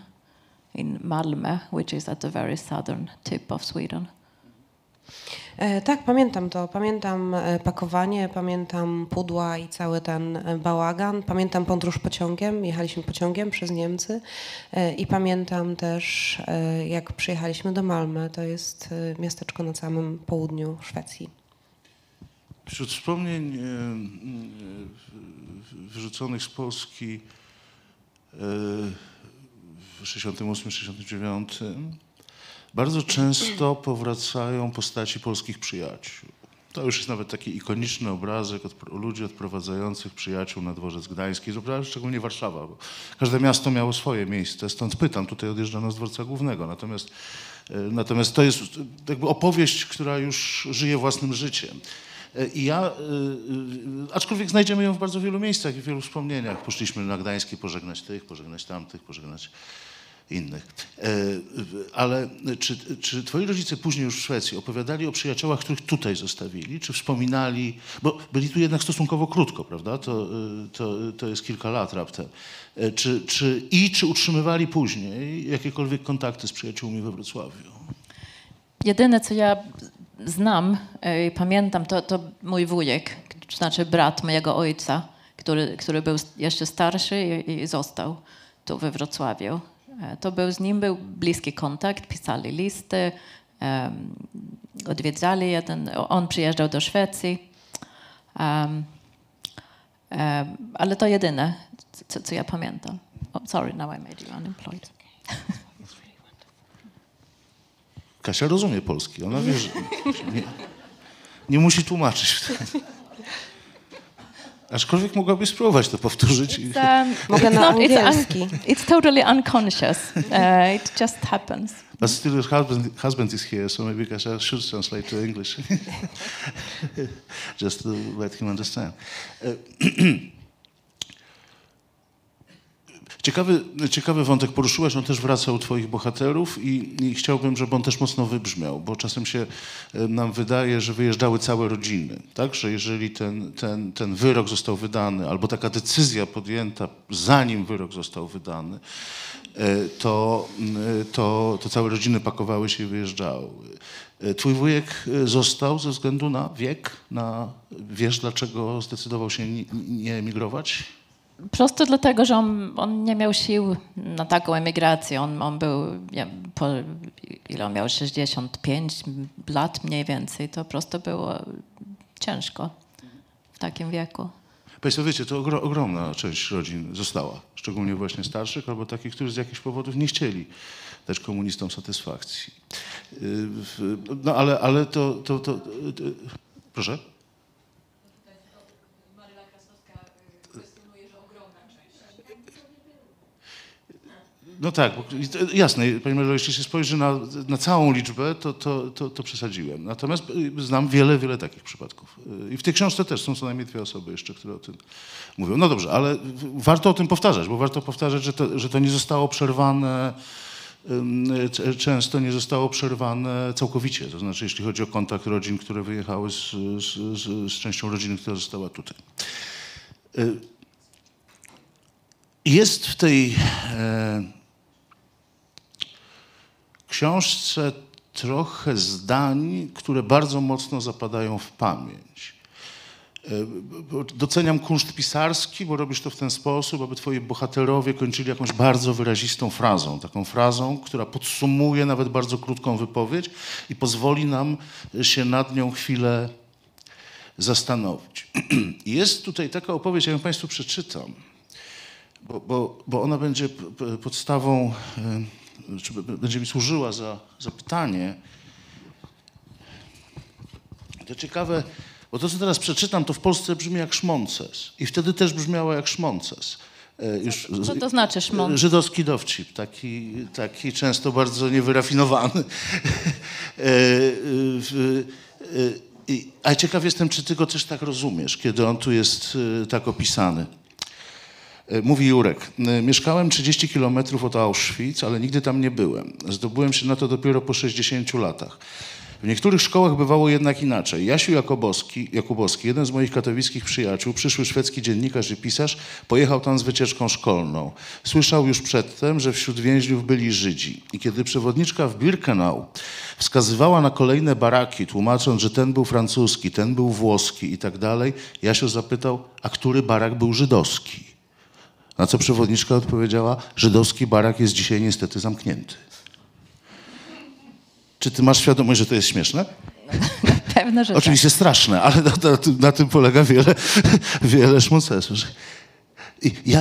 in Malmö, which is at the very southern tip of Sweden. E, Tak, pamiętam to. Pamiętam e, pakowanie, pamiętam pudła i cały ten e, bałagan. Pamiętam podróż pociągiem. Jechaliśmy pociągiem przez Niemcy i pamiętam też, jak przyjechaliśmy do Malmö. To jest miasteczko na samym południu Szwecji. Wśród wspomnień wyrzuconych z Polski w 68-69 bardzo często powracają postaci polskich przyjaciół. To już jest nawet taki ikoniczny obrazek od, ludzi odprowadzających przyjaciół na dworzec gdański, szczególnie Warszawa, bo każde miasto miało swoje miejsce, stąd pytam, tutaj odjeżdżano z dworca głównego, natomiast, e, natomiast to jest jakby opowieść, która już żyje własnym życiem. E, I ja, e, aczkolwiek znajdziemy ją w bardzo wielu miejscach i w wielu wspomnieniach. Poszliśmy na Gdańskie pożegnać tych, pożegnać tamtych, pożegnać innych. E, Ale czy, czy twoi rodzice później już w Szwecji opowiadali o przyjaciołach, których tutaj zostawili? Czy wspominali, bo byli tu jednak stosunkowo krótko, prawda? To, e, to, to jest kilka lat raptem. E, Czy, czy, I czy utrzymywali później jakiekolwiek kontakty z przyjaciółmi we Wrocławiu? Jedyne, co ja znam i pamiętam, to, to mój wujek, to znaczy brat mojego ojca, który, który był jeszcze starszy i, i został tu we Wrocławiu. To był z nim był bliski kontakt, pisali listy, em, odwiedzali jeden, on przyjeżdżał do Szwecji. Em, em, ale to jedyne, co, co ja pamiętam. Oh, sorry, now I made you unemployed. Kasia rozumie polski, ona wie, że nie, nie musi tłumaczyć. Aczkolwiek mogłabyś spróbować to powtórzyć. i- It's, um, Mogę na not, it's, un, it's totally unconscious. Uh, it just happens. But still, her husband, husband is here, so maybe Kasia should translate to English, just to let him understand. E, Ciekawy, ciekawy wątek poruszyłeś, on też wraca u twoich bohaterów i, i chciałbym, żeby on też mocno wybrzmiał, bo czasem się e, nam wydaje, że wyjeżdżały całe rodziny, tak? Że jeżeli ten, ten, ten wyrok został wydany, albo taka decyzja podjęta, zanim wyrok został wydany, e, to, m, to, to całe rodziny pakowały się i wyjeżdżały. E, Twój wujek e, został ze względu na wiek, na, wiesz dlaczego zdecydował się nie emigrować? Prosto dlatego, że on, on nie miał sił na taką emigrację. On, on był, nie, po, ile on miał, 65 lat mniej więcej. To prosto było ciężko w takim wieku. Państwo wiecie, to ogro, ogromna część rodzin została, szczególnie właśnie starszych albo takich, którzy z jakichś powodów nie chcieli dać komunistom satysfakcji. W- No ale, ale to, to, to, to... Proszę? No tak, bo, jasne, panie Marzo, jeśli się spojrzy na, na całą liczbę, to, to, to, to przesadziłem. Natomiast y, znam wiele, wiele takich przypadków. Y, I w tej książce też są co najmniej dwie osoby jeszcze, które o tym mówią. No dobrze, ale warto o tym powtarzać, bo warto powtarzać, że to, że to nie zostało przerwane, często nie zostało przerwane całkowicie. To znaczy, jeśli chodzi o kontakt rodzin, które wyjechały z, z, z, z częścią rodziny, która została tutaj. Y, Jest w tej e, książce trochę zdań, które bardzo mocno zapadają w pamięć. E, Doceniam kunszt pisarski, bo robisz to w ten sposób, aby twoi bohaterowie kończyli jakąś bardzo wyrazistą frazą. Taką frazą, która podsumuje nawet bardzo krótką wypowiedź i pozwoli nam się nad nią chwilę zastanowić. Jest tutaj taka opowieść, ja ją Państwu przeczytam bo, bo, bo ona będzie podstawą, y, czy będzie mi służyła za, za pytanie. To ciekawe, bo to, co teraz przeczytam, to w Polsce brzmi jak szmonces. I wtedy też brzmiało jak szmonces. E, Już, Co to znaczy szmon? Żydowski dowcip, taki, taki często bardzo niewyrafinowany. E, w- e, ciekaw jestem, czy ty go też tak rozumiesz, kiedy on tu jest e, tak opisany. E, Mówi Jurek, e, mieszkałem 30 kilometrów od Auschwitz, ale nigdy tam nie byłem. Zdobyłem się na to dopiero po 60 latach. W niektórych szkołach bywało jednak inaczej. Jasiu Jakubowski, Jakubowski, jeden z moich katowickich przyjaciół, przyszły szwedzki dziennikarz i pisarz, pojechał tam z wycieczką szkolną. Słyszał już przedtem, że wśród więźniów byli Żydzi. I kiedy przewodniczka w Birkenau wskazywała na kolejne baraki, tłumacząc, że ten był francuski, ten był włoski i tak dalej, Jasiu zapytał, a który barak był żydowski? Na co przewodniczka odpowiedziała, żydowski barak jest dzisiaj niestety zamknięty. Czy ty masz świadomość, że to jest śmieszne? Pewne, że Oczywiście straszne, ale na, na, tym, na tym polega wiele, wiele szmucesów.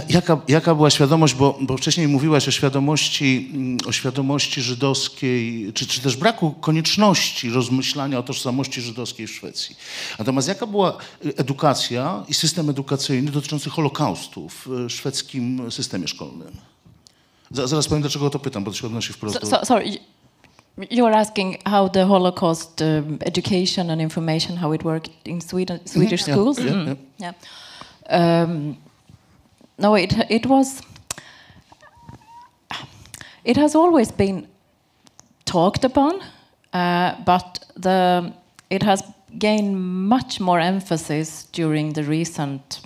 Jaka, jaka była świadomość, bo, bo wcześniej mówiłaś o świadomości, mm, o świadomości żydowskiej, czy, czy też braku konieczności rozmyślania o tożsamości żydowskiej w Szwecji. Natomiast jaka była edukacja i system edukacyjny dotyczący Holokaustu w e, szwedzkim systemie szkolnym? Za- Zaraz powiem, dlaczego o to pytam, bo to się odnosi wprost So, do... so, sorry, you are asking how the Holocaust um, education and information, how it worked in Sweden, Swedish yeah, schools? yeah, Mm, yeah. Um, no, it it was. It has always been talked upon, uh, but the it has gained much more emphasis during the recent,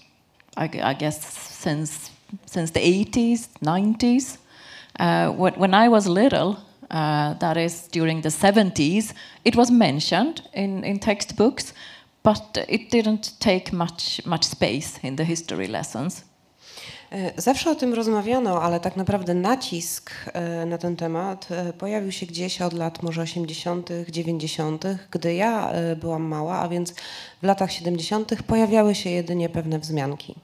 I, I guess, since since the 80s, 90s. Uh, when, I was little, uh, that is during the 70s, it was mentioned in, in textbooks, but it didn't take much much space in the history lessons. E, Zawsze o tym rozmawiano, ale tak naprawdę nacisk e, na ten temat e, pojawił się gdzieś od lat może 80., 90., gdy ja byłam mała, a więc w latach 70. pojawiały się jedynie pewne wzmianki.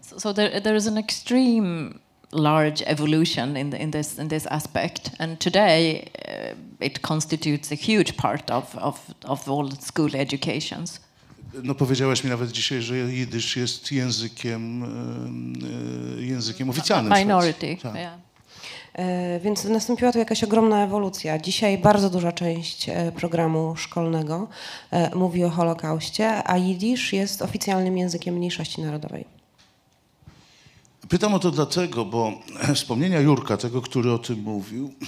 So, so there, there is an extreme large evolution in, the, in, this, in this aspect. And today, it constitutes a huge part of, of, of all school educations. No powiedziałaś mi nawet dzisiaj, że jidysz jest językiem, e, językiem oficjalnym. Minority, Tak. yeah. E, Więc nastąpiła tu jakaś ogromna ewolucja. Dzisiaj bardzo duża część e, programu szkolnego e, mówi o Holokauście, a jidysz jest oficjalnym językiem mniejszości narodowej. Pytam o to dlatego, bo wspomnienia Jurka, tego, który o tym mówił, e,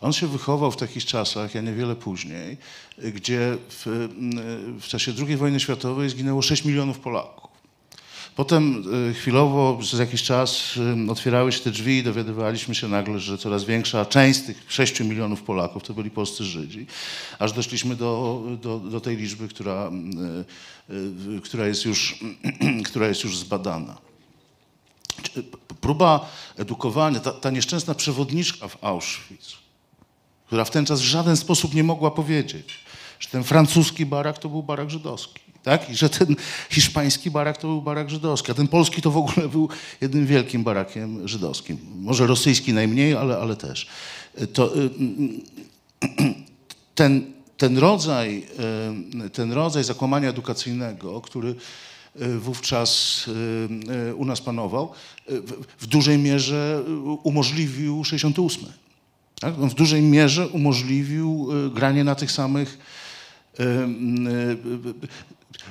on się wychował w takich czasach, ja niewiele później, e, gdzie w, w czasie II wojny światowej zginęło 6 milionów Polaków. Potem e, chwilowo, przez jakiś czas e, otwierały się te drzwi i dowiadywaliśmy się nagle, że coraz większa część z tych 6 milionów Polaków to byli polscy Żydzi, aż doszliśmy do, do, do tej liczby, która, e, e, która, jest już, która jest już zbadana próba edukowania, ta, ta nieszczęsna przewodniczka w Auschwitz, która w ten czas w żaden sposób nie mogła powiedzieć, że ten francuski barak to był barak żydowski, tak? I że ten hiszpański barak to był barak żydowski, a ten polski to w ogóle był jednym wielkim barakiem żydowskim. Może rosyjski najmniej, ale, ale też. To, y, ten, ten, rodzaj, y, ten rodzaj zakłamania edukacyjnego, który y, wówczas y, y, u nas panował, y, w- dużej mierze y, umożliwił 68. Tak? On w dużej mierze umożliwił y, granie na tych samych. y, y, y,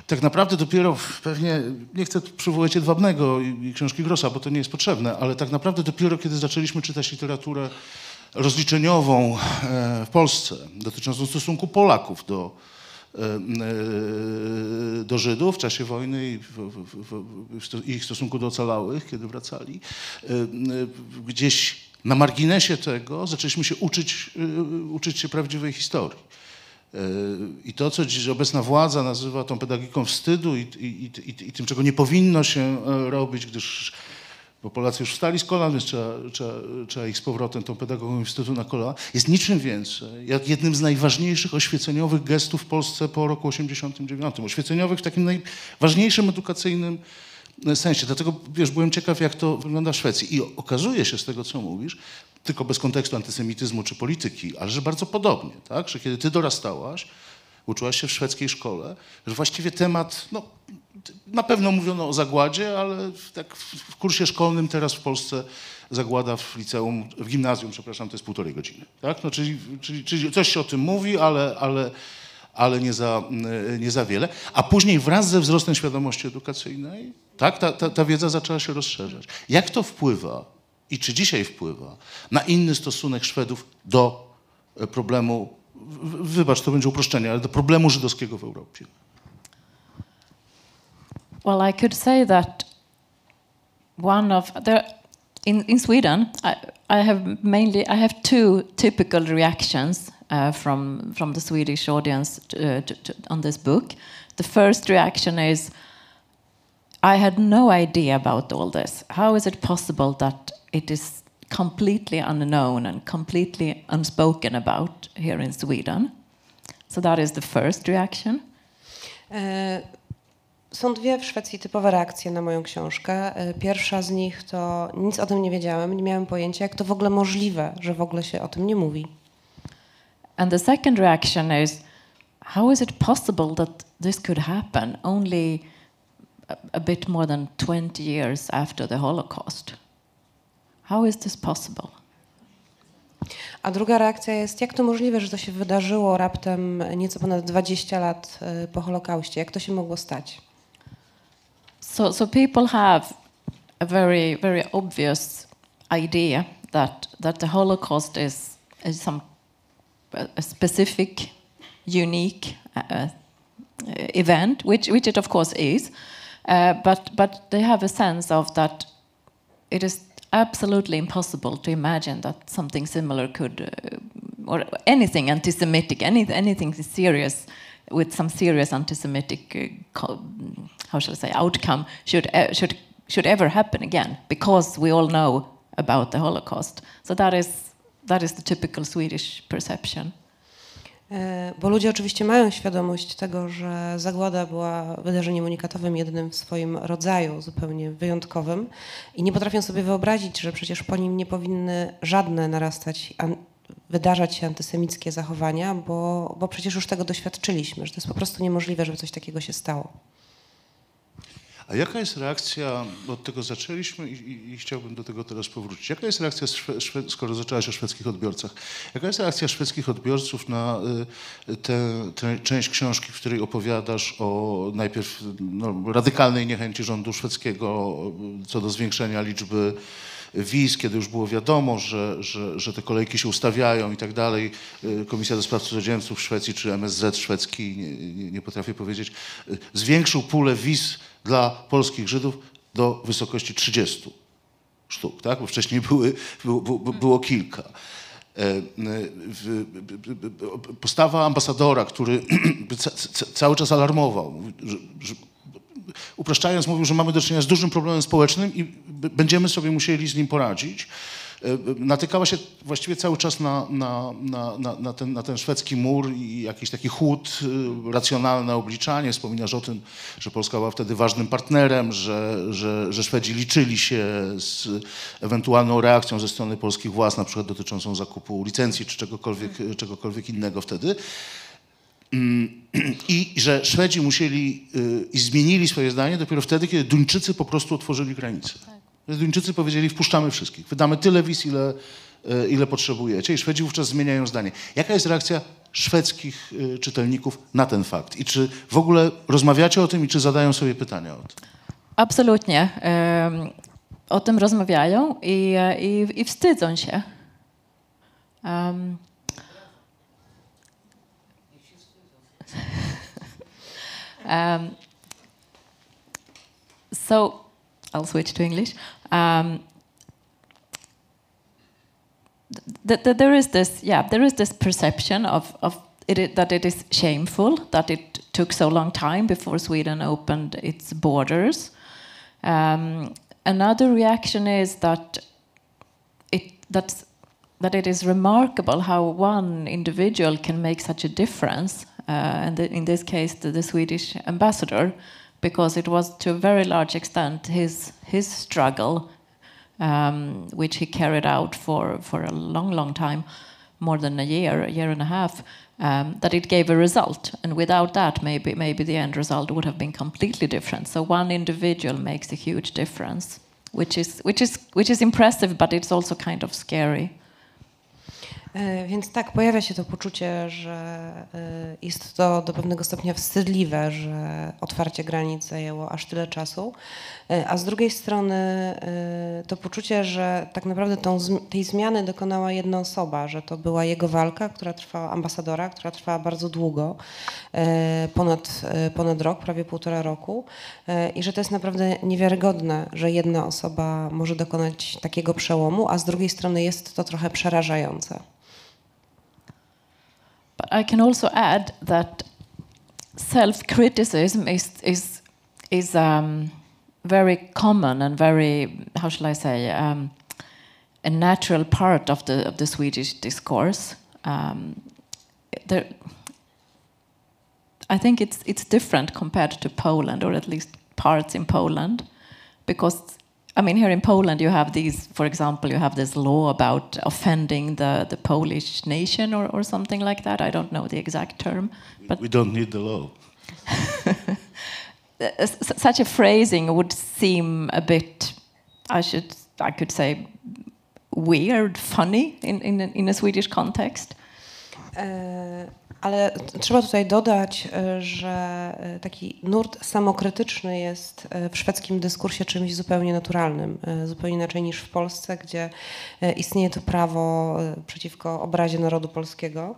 Tak naprawdę dopiero pewnie, nie chcę przywołać Jedwabnego i, książki Grossa, bo to nie jest potrzebne, ale tak naprawdę dopiero kiedy zaczęliśmy czytać literaturę rozliczeniową e, w Polsce dotyczącą stosunku Polaków do, do Żydów w czasie wojny i ich stosunku do ocalałych, kiedy wracali. E, e, Gdzieś na marginesie tego zaczęliśmy się uczyć, e, uczyć się prawdziwej historii. E, I to, co dziś obecna władza nazywa tą pedagogiką wstydu i, i, i, i tym, czego nie powinno się e, robić, gdyż bo Polacy już wstali z kolan, więc trzeba, trzeba, trzeba ich z powrotem tą pedagogiką wstydu na kola, jest niczym więcej, jak jednym z najważniejszych oświeceniowych gestów w Polsce po roku 89. Oświeceniowych w takim najważniejszym edukacyjnym sensie. Dlatego, wiesz, byłem ciekaw, jak to wygląda w Szwecji. I okazuje się z tego, co mówisz, tylko bez kontekstu antysemityzmu czy polityki, ale że bardzo podobnie, tak? Że kiedy ty dorastałaś, uczyłaś się w szwedzkiej szkole, że właściwie temat, no, na pewno mówiono o zagładzie, ale w- tak w kursie szkolnym teraz w Polsce zagłada w liceum, w gimnazjum, przepraszam, to jest półtorej godziny. Tak? No, czyli, czyli, czyli coś się o tym mówi, ale, ale, ale nie, za, nie za wiele. A później wraz ze wzrostem świadomości edukacyjnej tak, ta, ta, ta wiedza zaczęła się rozszerzać. Jak to wpływa i czy dzisiaj wpływa na inny stosunek Szwedów do e, problemu, wybacz, to będzie uproszczenie, ale do problemu żydowskiego w Europie? Well, I could say that one of there in in Sweden, I, I have mainly I have two typical reactions uh, from from the Swedish audience to, to, to, on this book. The first reaction is, I had no idea about all this. How is it possible that it is completely unknown and completely unspoken about here in Sweden? So that is the first reaction. E, Są dwie w Szwecji typowe reakcje na moją książkę. Pierwsza z nich to nic o tym nie wiedziałem, nie miałem pojęcia, jak to w ogóle możliwe, że w ogóle się o tym nie mówi. And the second reaction is how is it possible that this could happen only a, a bit more than 20 years after the Holocaust? How is this possible? A druga reakcja jest, jak to możliwe, że to się wydarzyło raptem nieco ponad 20 lat po Holokauście? Jak to się mogło stać? So, so people have a very, very obvious idea that, that the Holocaust is, is some specific, unique uh, uh, event, which, which it of course is, uh, but, but they have a sense of that it is absolutely impossible to imagine that something similar could, uh, or anything anti-Semitic, any, anything serious with some serious anti-Semitic, uh, how shall I say, outcome should uh, should should ever happen again, because we all know about the Holocaust. So that is that is the typical Swedish perception. E, bo ludzie oczywiście mają świadomość tego, że zagłada była wydarzeniem unikatowym, jednym w swoim rodzaju, zupełnie wyjątkowym i nie potrafią sobie wyobrazić, że przecież po nim nie powinny żadne narastać, wydarzać się antysemickie zachowania, bo, bo przecież już tego doświadczyliśmy, że to jest po prostu niemożliwe, żeby coś takiego się stało. A jaka jest reakcja, od tego zaczęliśmy i, i, i, chciałbym do tego teraz powrócić. Jaka jest reakcja, skoro zaczęłaś o szwedzkich odbiorcach, jaka jest reakcja szwedzkich odbiorców na y, tę część książki, w której opowiadasz o najpierw no, radykalnej niechęci rządu szwedzkiego co do zwiększenia liczby wiz, kiedy już było wiadomo, że, że, że te kolejki się ustawiają i tak dalej. Y, Komisja do Spraw Cudzoziemców w Szwecji, czy MSZ szwedzki, nie, nie, nie potrafię powiedzieć, y, zwiększył pulę wiz dla polskich Żydów do wysokości 30 sztuk, tak? bo wcześniej były, było, było kilka. E, postawa ambasadora, który cały czas alarmował, że, upraszczając, mówił, że mamy do czynienia z dużym problemem społecznym i będziemy sobie musieli z nim poradzić. E, natykała się właściwie cały czas na, na, na, na, ten, na ten szwedzki mur i jakiś taki chłód, e, racjonalne obliczanie. Wspominasz o tym, że Polska była wtedy ważnym partnerem, że, że, że Szwedzi liczyli się z ewentualną reakcją ze strony polskich władz, na przykład dotyczącą zakupu licencji czy czegokolwiek, czegokolwiek innego wtedy. I że Szwedzi musieli y, i zmienili swoje zdanie dopiero wtedy, kiedy Duńczycy po prostu otworzyli granice. Tak. Duńczycy powiedzieli, wpuszczamy wszystkich, wydamy tyle wiz, ile, y, ile potrzebujecie. I Szwedzi wówczas zmieniają zdanie. Jaka jest reakcja szwedzkich y, czytelników na ten fakt? I czy w ogóle rozmawiacie o tym i czy zadają sobie pytania o tym? Absolutnie. O tym rozmawiają i, i, i wstydzą się. Um, Um, so I'll switch to English. Um, th th there is this, yeah, there is this perception of, of it, that it is shameful that it took so long time before Sweden opened its borders. Um, another reaction is that it that that it is remarkable how one individual can make such a difference uh, and in this case the, the, Swedish ambassador, because it was to a very large extent his his struggle, um, which he carried out for for a long, long time, more than a year, a year and a half, um, that it gave a result. And without that, maybe maybe the end result would have been completely different. So one individual makes a huge difference, which is which is which is impressive, but it's also kind of scary. E, więc tak, pojawia się to poczucie, że e, jest to do pewnego stopnia wstydliwe, że otwarcie granic zajęło aż tyle czasu, e, a z drugiej strony to poczucie, że tak naprawdę tą, tej zmiany dokonała jedna osoba, że to była jego walka, która trwała, ambasadora, która trwała bardzo długo, ponad, ponad rok, prawie półtora roku i że to jest naprawdę niewiarygodne, że jedna osoba może dokonać takiego przełomu, a z drugiej strony jest to trochę przerażające. But I can also add that self-criticism is is is um, very common and very how shall I say um, a natural part of the of the Swedish discourse. Um, there, I think it's it's different compared to Poland, or at least parts in Poland, because I mean, here in Poland, you have these, for example, you have this law about offending the, the Polish nation or, or something like that. I don't know the exact term. But we don't need the law. Such a phrasing would seem a bit, I should, I could say, weird, funny in, in, in a Swedish context. Uh, Ale trzeba tutaj dodać, e, że e, taki nurt samokrytyczny jest e, w szwedzkim dyskursie czymś zupełnie naturalnym, zupełnie inaczej niż w Polsce, gdzie istnieje to prawo przeciwko obrazie narodu polskiego.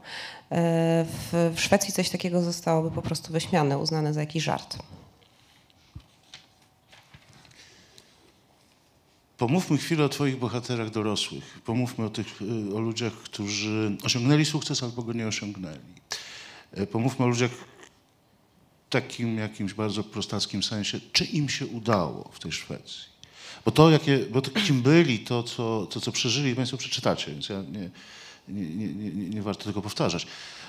W, Szwecji coś takiego zostałoby po prostu wyśmiane, uznane za jakiś żart. Pomówmy chwilę o Twoich bohaterach dorosłych. Pomówmy o tych o ludziach, którzy osiągnęli sukces albo go nie osiągnęli. E, pomówmy o ludziach w takim jakimś bardzo prostackim sensie, czy im się udało w tej Szwecji. Bo to, jakie, bo to kim byli, to co, to, co przeżyli, Państwo przeczytacie, więc ja nie, nie, nie, nie warto tego powtarzać.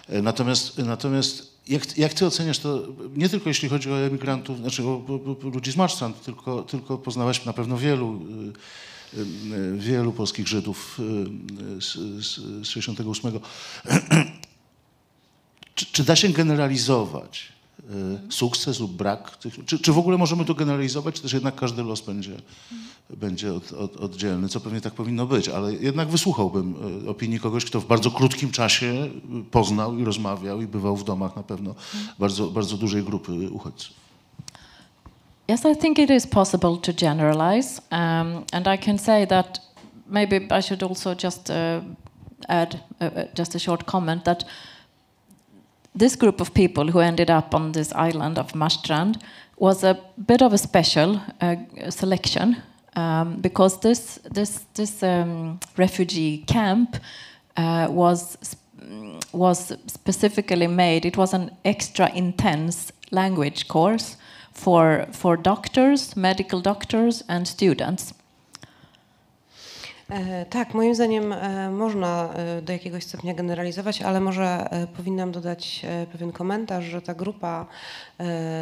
E, Natomiast, natomiast jak, jak ty oceniasz to, nie tylko jeśli chodzi o emigrantów, znaczy o, o, o ludzi z Marstrand, tylko, tylko poznałaś na pewno wielu, y, wielu polskich Żydów z, z, z 68. Czy, czy da się generalizować sukces lub brak tych, czy, czy w ogóle możemy to generalizować, czy też jednak każdy los będzie, będzie od, od, oddzielny, co pewnie tak powinno być, ale jednak wysłuchałbym y, opinii kogoś, kto w bardzo krótkim czasie y, poznał i rozmawiał i bywał w domach na pewno bardzo, bardzo dużej grupy uchodźców. Yes, I think it is possible to generalize, um, and I can say that maybe I should also just uh, add uh, uh, just a short comment that this group of people who ended up on this island of Marstrand was a bit of a special uh, selection um, because this this this um, refugee camp uh, was was specifically made. It was an extra intense language course for for doctors, medical doctors, and students. E, Tak, moim zdaniem e, można e, do jakiegoś stopnia generalizować, ale może powinnam dodać pewien komentarz, że ta grupa,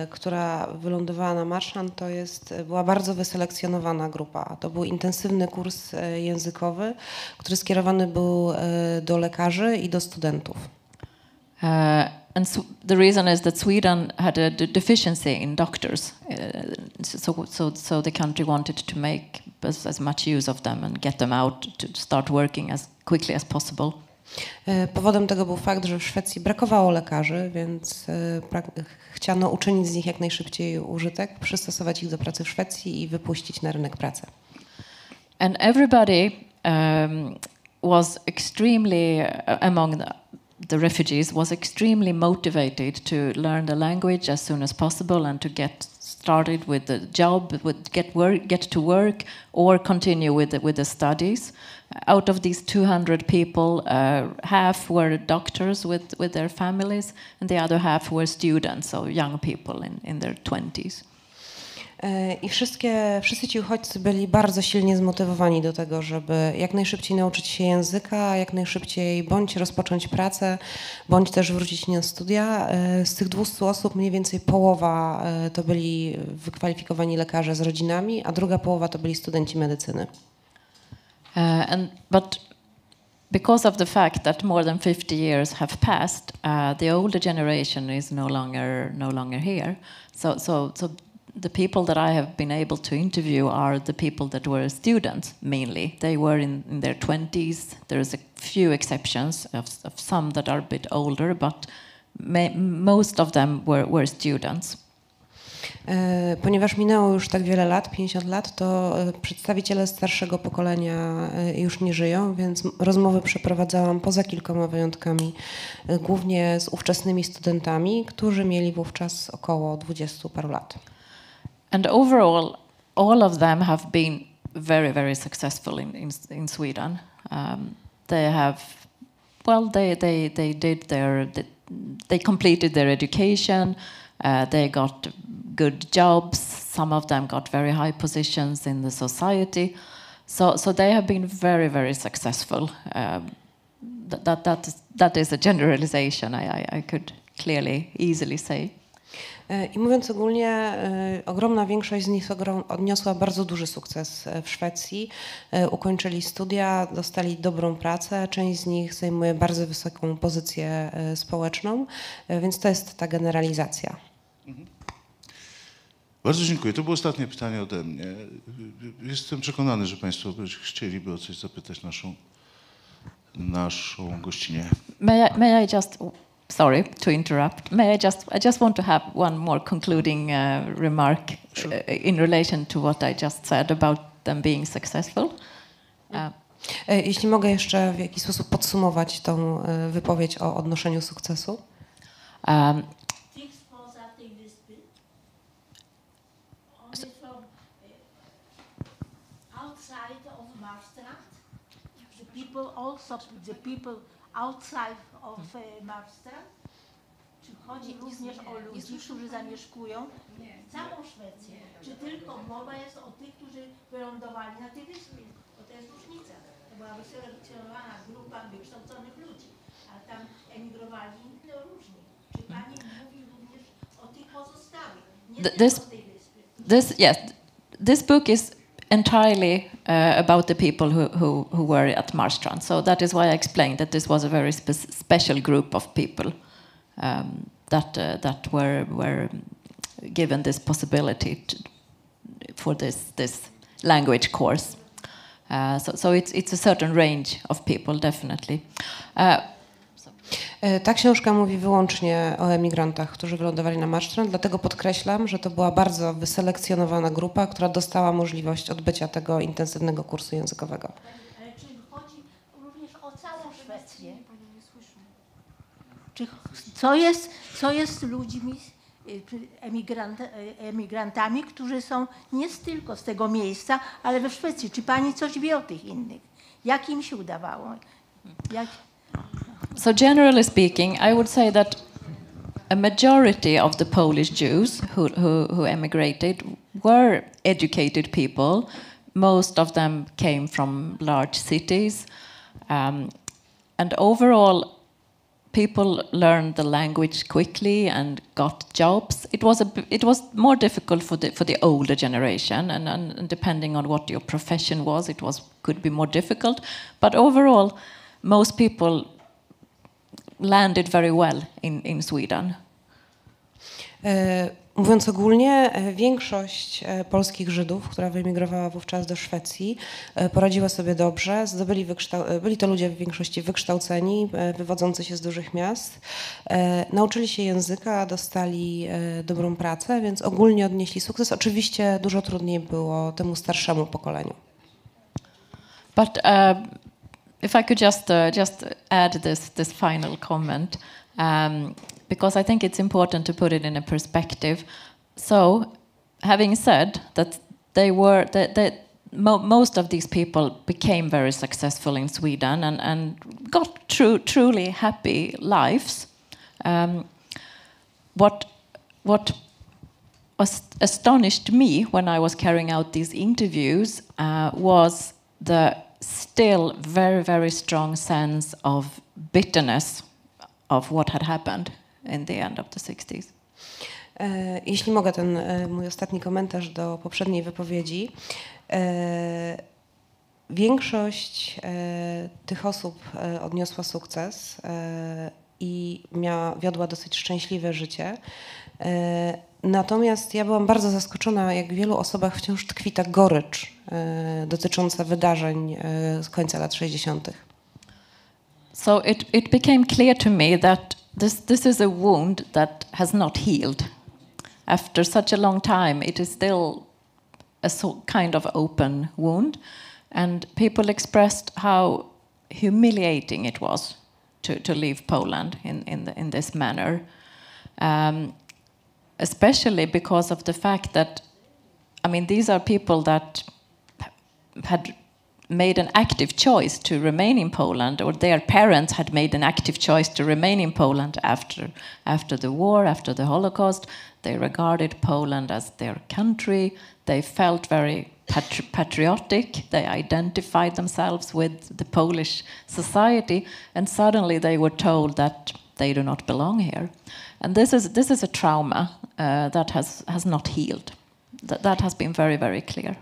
która wylądowała na Marszland, to jest, była bardzo wyselekcjonowana grupa. To był intensywny kurs językowy, który skierowany był do lekarzy i do studentów. Uh, and so the reason is that Sweden had a de- deficiency in doctors, uh, so, so so the country wanted to make as, as much use of them and get them out to start working as quickly as possible. E, Powodem tego był fakt, że w Szwecji brakowało lekarzy, więc e, chciano uczynić z nich jak najszybciej użytek, przystosować ich do pracy w Szwecji i wypuścić na rynek pracy. And everybody um, was extremely, uh, among the, the refugees, was extremely motivated to learn the language as soon as possible and to get started with the job, with get work, get to work, or continue with the, with the studies. Out of these 200 people, uh, half were doctors with, with their families, and the other half were students, so young people in, in their 20s. E, I wszystkie, wszyscy ci uchodźcy byli bardzo silnie zmotywowani do tego, żeby jak najszybciej nauczyć się języka, jak najszybciej bądź rozpocząć pracę, bądź też wrócić na studia. E, Z tych 200 osób mniej więcej połowa e, to byli wykwalifikowani lekarze z rodzinami, a druga połowa to byli studenci medycyny. Uh, and but because of the fact that more than 50 years have passed, uh, the older generation is no longer no longer here. So so so the people that I have been able to interview are the people that were students mainly. They were in, in their 20s. There's a few exceptions of, of some that are a bit older, but ma- most of them were, were students. E, Ponieważ minęło już tak wiele lat, 50 lat, to e, przedstawiciele starszego pokolenia e, już nie żyją, więc rozmowy przeprowadzałam poza kilkoma wyjątkami, głównie z ówczesnymi studentami, którzy mieli wówczas około 20 paru lat. And overall, all of them have been very, very successful in, in, in Sweden. Um, they have, well, they, they, they did their, they, they completed their education, uh, they got good jobs, some of them got very high positions in the society. So, so they have been very, very successful. Um, that, that, that, is, that is a generalization, I, I, I could clearly, easily say. E, I mówiąc ogólnie, e, ogromna większość z nich odniosła bardzo duży sukces e, w Szwecji. Ukończyli studia, dostali dobrą pracę, część z nich zajmuje bardzo wysoką pozycję społeczną, więc to jest ta generalizacja. Bardzo dziękuję. To było ostatnie pytanie ode mnie. Jestem przekonany, że Państwo by chcieliby o coś zapytać naszą, naszą gościnę. May I, may I just, sorry to interrupt. May I just, I just want to have one more concluding uh, remark uh, in relation to what I just said about them being successful. Uh, Jeśli mogę jeszcze w jakiś sposób podsumować tą wypowiedź o odnoszeniu sukcesu. um, Things was I think this bit. Only from outside of Maastricht. The people also the people outside of uh, Maastricht to Czy chodzi również o ludzi, którzy zamieszkują całą Szwecję? Czy tylko mowa jest o tych, którzy wylądowali na tej wyspie? Bo to jest różnica. To była wyselekcjonowana grupa wykształconych ludzi, a tam emigrowali no, różni. Czy Pani mówi również o tych pozostałych, nie Th- tylko this- z tej wyspy? This yes, this book is entirely uh, about the people who, who, who were at Marstrand. So that is why I explained that this was a very spe- special group of people um, that uh, that were were given this possibility to, for this this language course. Uh, so so it's it's a certain range of people definitely. E, Ta książka mówi wyłącznie o emigrantach, którzy wylądowali na Marstrand, dlatego podkreślam, że to była bardzo wyselekcjonowana grupa, która dostała możliwość odbycia tego intensywnego kursu językowego. Czy co, jest, co jest z ludźmi, y, emigrant, y, emigrantami, którzy są nie tylko z tego miejsca, ale we Szwecji? Czy pani coś wie o tych innych? Jak im się udawało? Jak, So, generally speaking, I would say that a majority of the Polish Jews who, who, who emigrated were educated people. Most of them came from large cities. Um, and overall, people learned the language quickly and got jobs. It was, a, it was more difficult for the, for the older generation, and, and depending on what your profession was, it was, could be more difficult. But overall, most people landed very well in, in Sweden. E, Mówiąc ogólnie, e, większość e, polskich Żydów, która wyemigrowała wówczas do Szwecji, poradziła sobie dobrze. Zdobyli byli to ludzie w większości wykształceni, wywodzący się z dużych miast. Nauczyli się języka, dostali dobrą pracę, więc ogólnie odnieśli sukces. Oczywiście dużo trudniej było temu starszemu pokoleniu. But uh, if I could just uh, just add this this final comment, um, because I think it's important to put it in a perspective. So, having said that, they were that that mo- most of these people became very successful in Sweden and and got true truly happy lives. Um, what what astonished me when I was carrying out these interviews uh, was the still very, very strong sense of bitterness of what had happened in the end of the 60s. E, Jeśli mogę, ten e, mój ostatni komentarz do poprzedniej wypowiedzi. E, Większość tych osób odniosła sukces i miała, wiodła dosyć szczęśliwe życie. Natomiast ja byłam bardzo zaskoczona, jak w wielu osobach wciąż tkwi ta gorycz dotycząca wydarzeń z końca lat 60. So it, it became clear to me that this, this is a wound that has not healed. After such a long time, it is still a so, kind of open wound. And people expressed how humiliating it was to, to leave Poland in, in, the, in this manner. Um, especially because of the fact that, I mean, these are people that had made an active choice to remain in Poland, or their parents had made an active choice to remain in Poland after, after the war, after the Holocaust. They regarded Poland as their country. They felt very patri- patriotic. They identified themselves with the Polish society, and suddenly they were told that they do not belong here. And this is, this is a trauma uh, that has, has not healed. That, that has been very, very clear.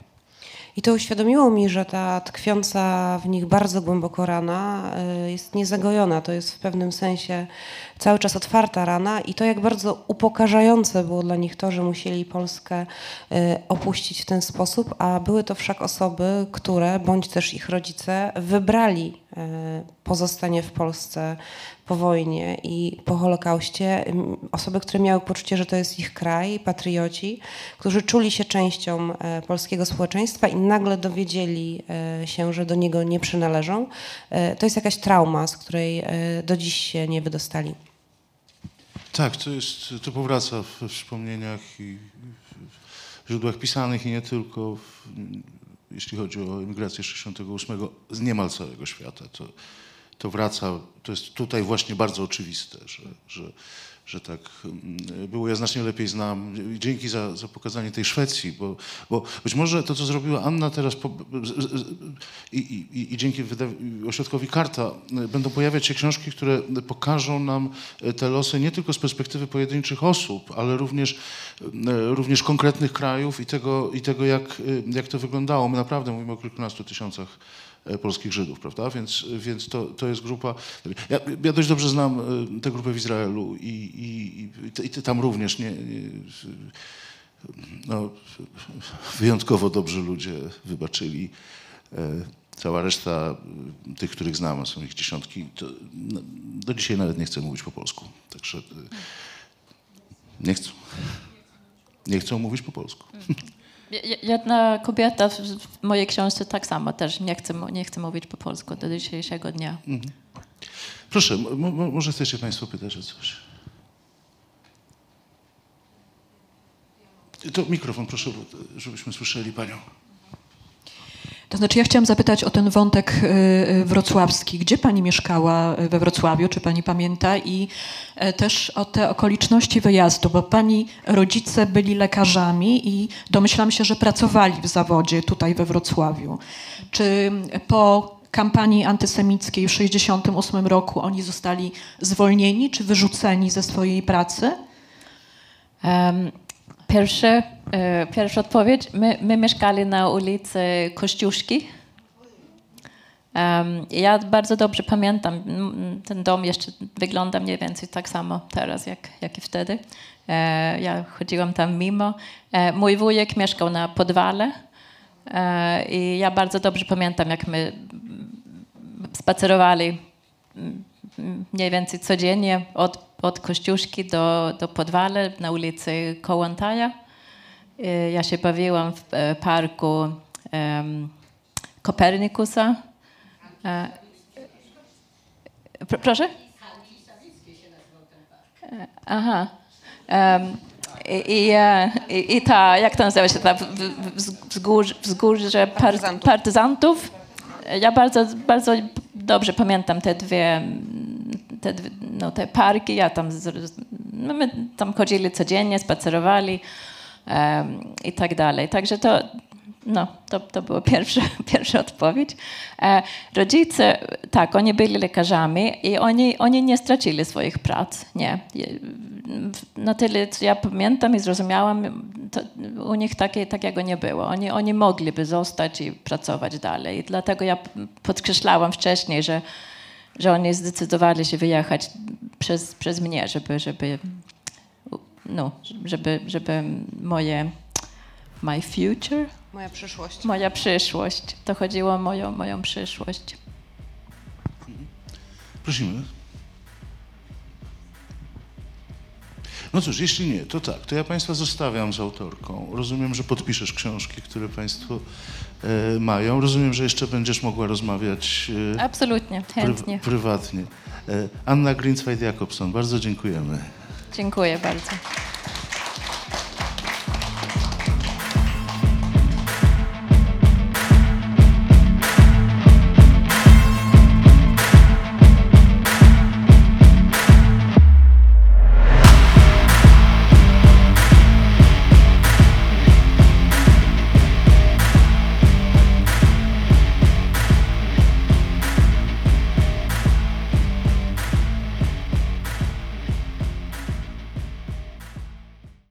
I to uświadomiło mi, że ta tkwiąca w nich bardzo głęboko rana y, jest niezagojona. To jest w pewnym sensie cały czas otwarta rana i to jak bardzo upokarzające było dla nich to, że musieli Polskę y, opuścić w ten sposób, a były to wszak osoby, które, bądź też ich rodzice, wybrali y, pozostanie w Polsce po wojnie i po Holokauście. Osoby, które miały poczucie, że to jest ich kraj, patrioci, którzy czuli się częścią e, polskiego społeczeństwa i nagle dowiedzieli się, że do niego nie przynależą. To jest jakaś trauma, z której do dziś się nie wydostali. Tak, to, jest, to powraca we wspomnieniach i w źródłach pisanych i nie tylko, w, jeśli chodzi o emigrację 68 z niemal całego świata. To, to wraca, to jest tutaj właśnie bardzo oczywiste, że, że, że tak mm, było. Ja znacznie lepiej znam. Dzięki za, za pokazanie tej Szwecji, bo, bo być może to, co zrobiła Anna teraz po, i, i, i dzięki ośrodkowi Karta y, będą pojawiać się książki, które pokażą nam y, te losy nie tylko z perspektywy pojedynczych osób, ale również, y, również konkretnych krajów i tego, i tego jak, jak to wyglądało. My naprawdę mówimy o kilkunastu tysiącach polskich Żydów, prawda? Więc, więc to, to jest grupa. Ja, ja dość dobrze znam e, tę grupę w Izraelu i, i, i, tam również nie, nie, no, wyjątkowo dobrzy ludzie wybaczyli. E, Cała reszta e, tych, których znam, a są ich dziesiątki, to no, do dzisiaj nawet nie chcę mówić po polsku. Także e, nie chcą. Nie chcą mówić po polsku. Je- Jedna kobieta w mojej książce tak samo też nie chce, nie chce mówić po polsku do dzisiejszego dnia. Proszę, mo, mo, może chcecie Państwo pytać o coś? To mikrofon, proszę, żebyśmy słyszeli Panią. To znaczy, ja chciałam zapytać o ten wątek y, y, wrocławski. Gdzie pani mieszkała y, we Wrocławiu, czy pani pamięta? I e, też o te okoliczności wyjazdu, bo pani rodzice byli lekarzami i domyślam się, że pracowali w zawodzie tutaj we Wrocławiu. Czy po kampanii antysemickiej w 1968 roku oni zostali zwolnieni czy wyrzuceni ze swojej pracy? Um, pierwsze, e, pierwsza odpowiedź. My, my mieszkali na ulicy Kościuszki. Ja bardzo dobrze pamiętam, ten dom jeszcze wygląda mniej więcej tak samo teraz, jak, jak i wtedy. E, ja chodziłam tam mimo. E, mój wujek mieszkał na podwale i ja bardzo dobrze pamiętam, jak my spacerowali mniej więcej codziennie od, od Kościuszki do, do Podwale na ulicy Kołątaja. E, Ja się bawiłam w e, parku em, Kopernikusa. E, pr- proszę? E, Aha. Em, i, i, i, ta, jak to nazywa się, ta wzgórze par, Partyzantów. partyzantów. Ja bardzo, bardzo dobrze pamiętam te dwie, te, no, te parki. Ja tam, no, my tam chodzili codziennie, spacerowali em, i tak dalej. Także to, no, to, to była pierwsza, pierwsza odpowiedź. E, rodzice, tak, oni byli lekarzami i oni, oni nie stracili swoich prac, nie. Na tyle, co ja pamiętam i zrozumiałam, u nich takie, takiego nie było. Oni, oni mogliby zostać i pracować dalej. Dlatego ja podkreślałam wcześniej, że, że oni zdecydowali się wyjechać przez, przez mnie, żeby, żeby, no, żeby, żeby moje my future, Moja przyszłość. moja przyszłość. To chodziło o moją, moją przyszłość. Prosimy. No cóż, jeśli nie, to tak, to ja Państwa zostawiam z autorką. Rozumiem, że podpiszesz książki, które Państwo e, mają. Rozumiem, że jeszcze będziesz mogła rozmawiać e, Absolutnie, chętnie. prywatnie. E, Anna Grinsweit-Jakobson, bardzo dziękujemy. Dziękuję bardzo.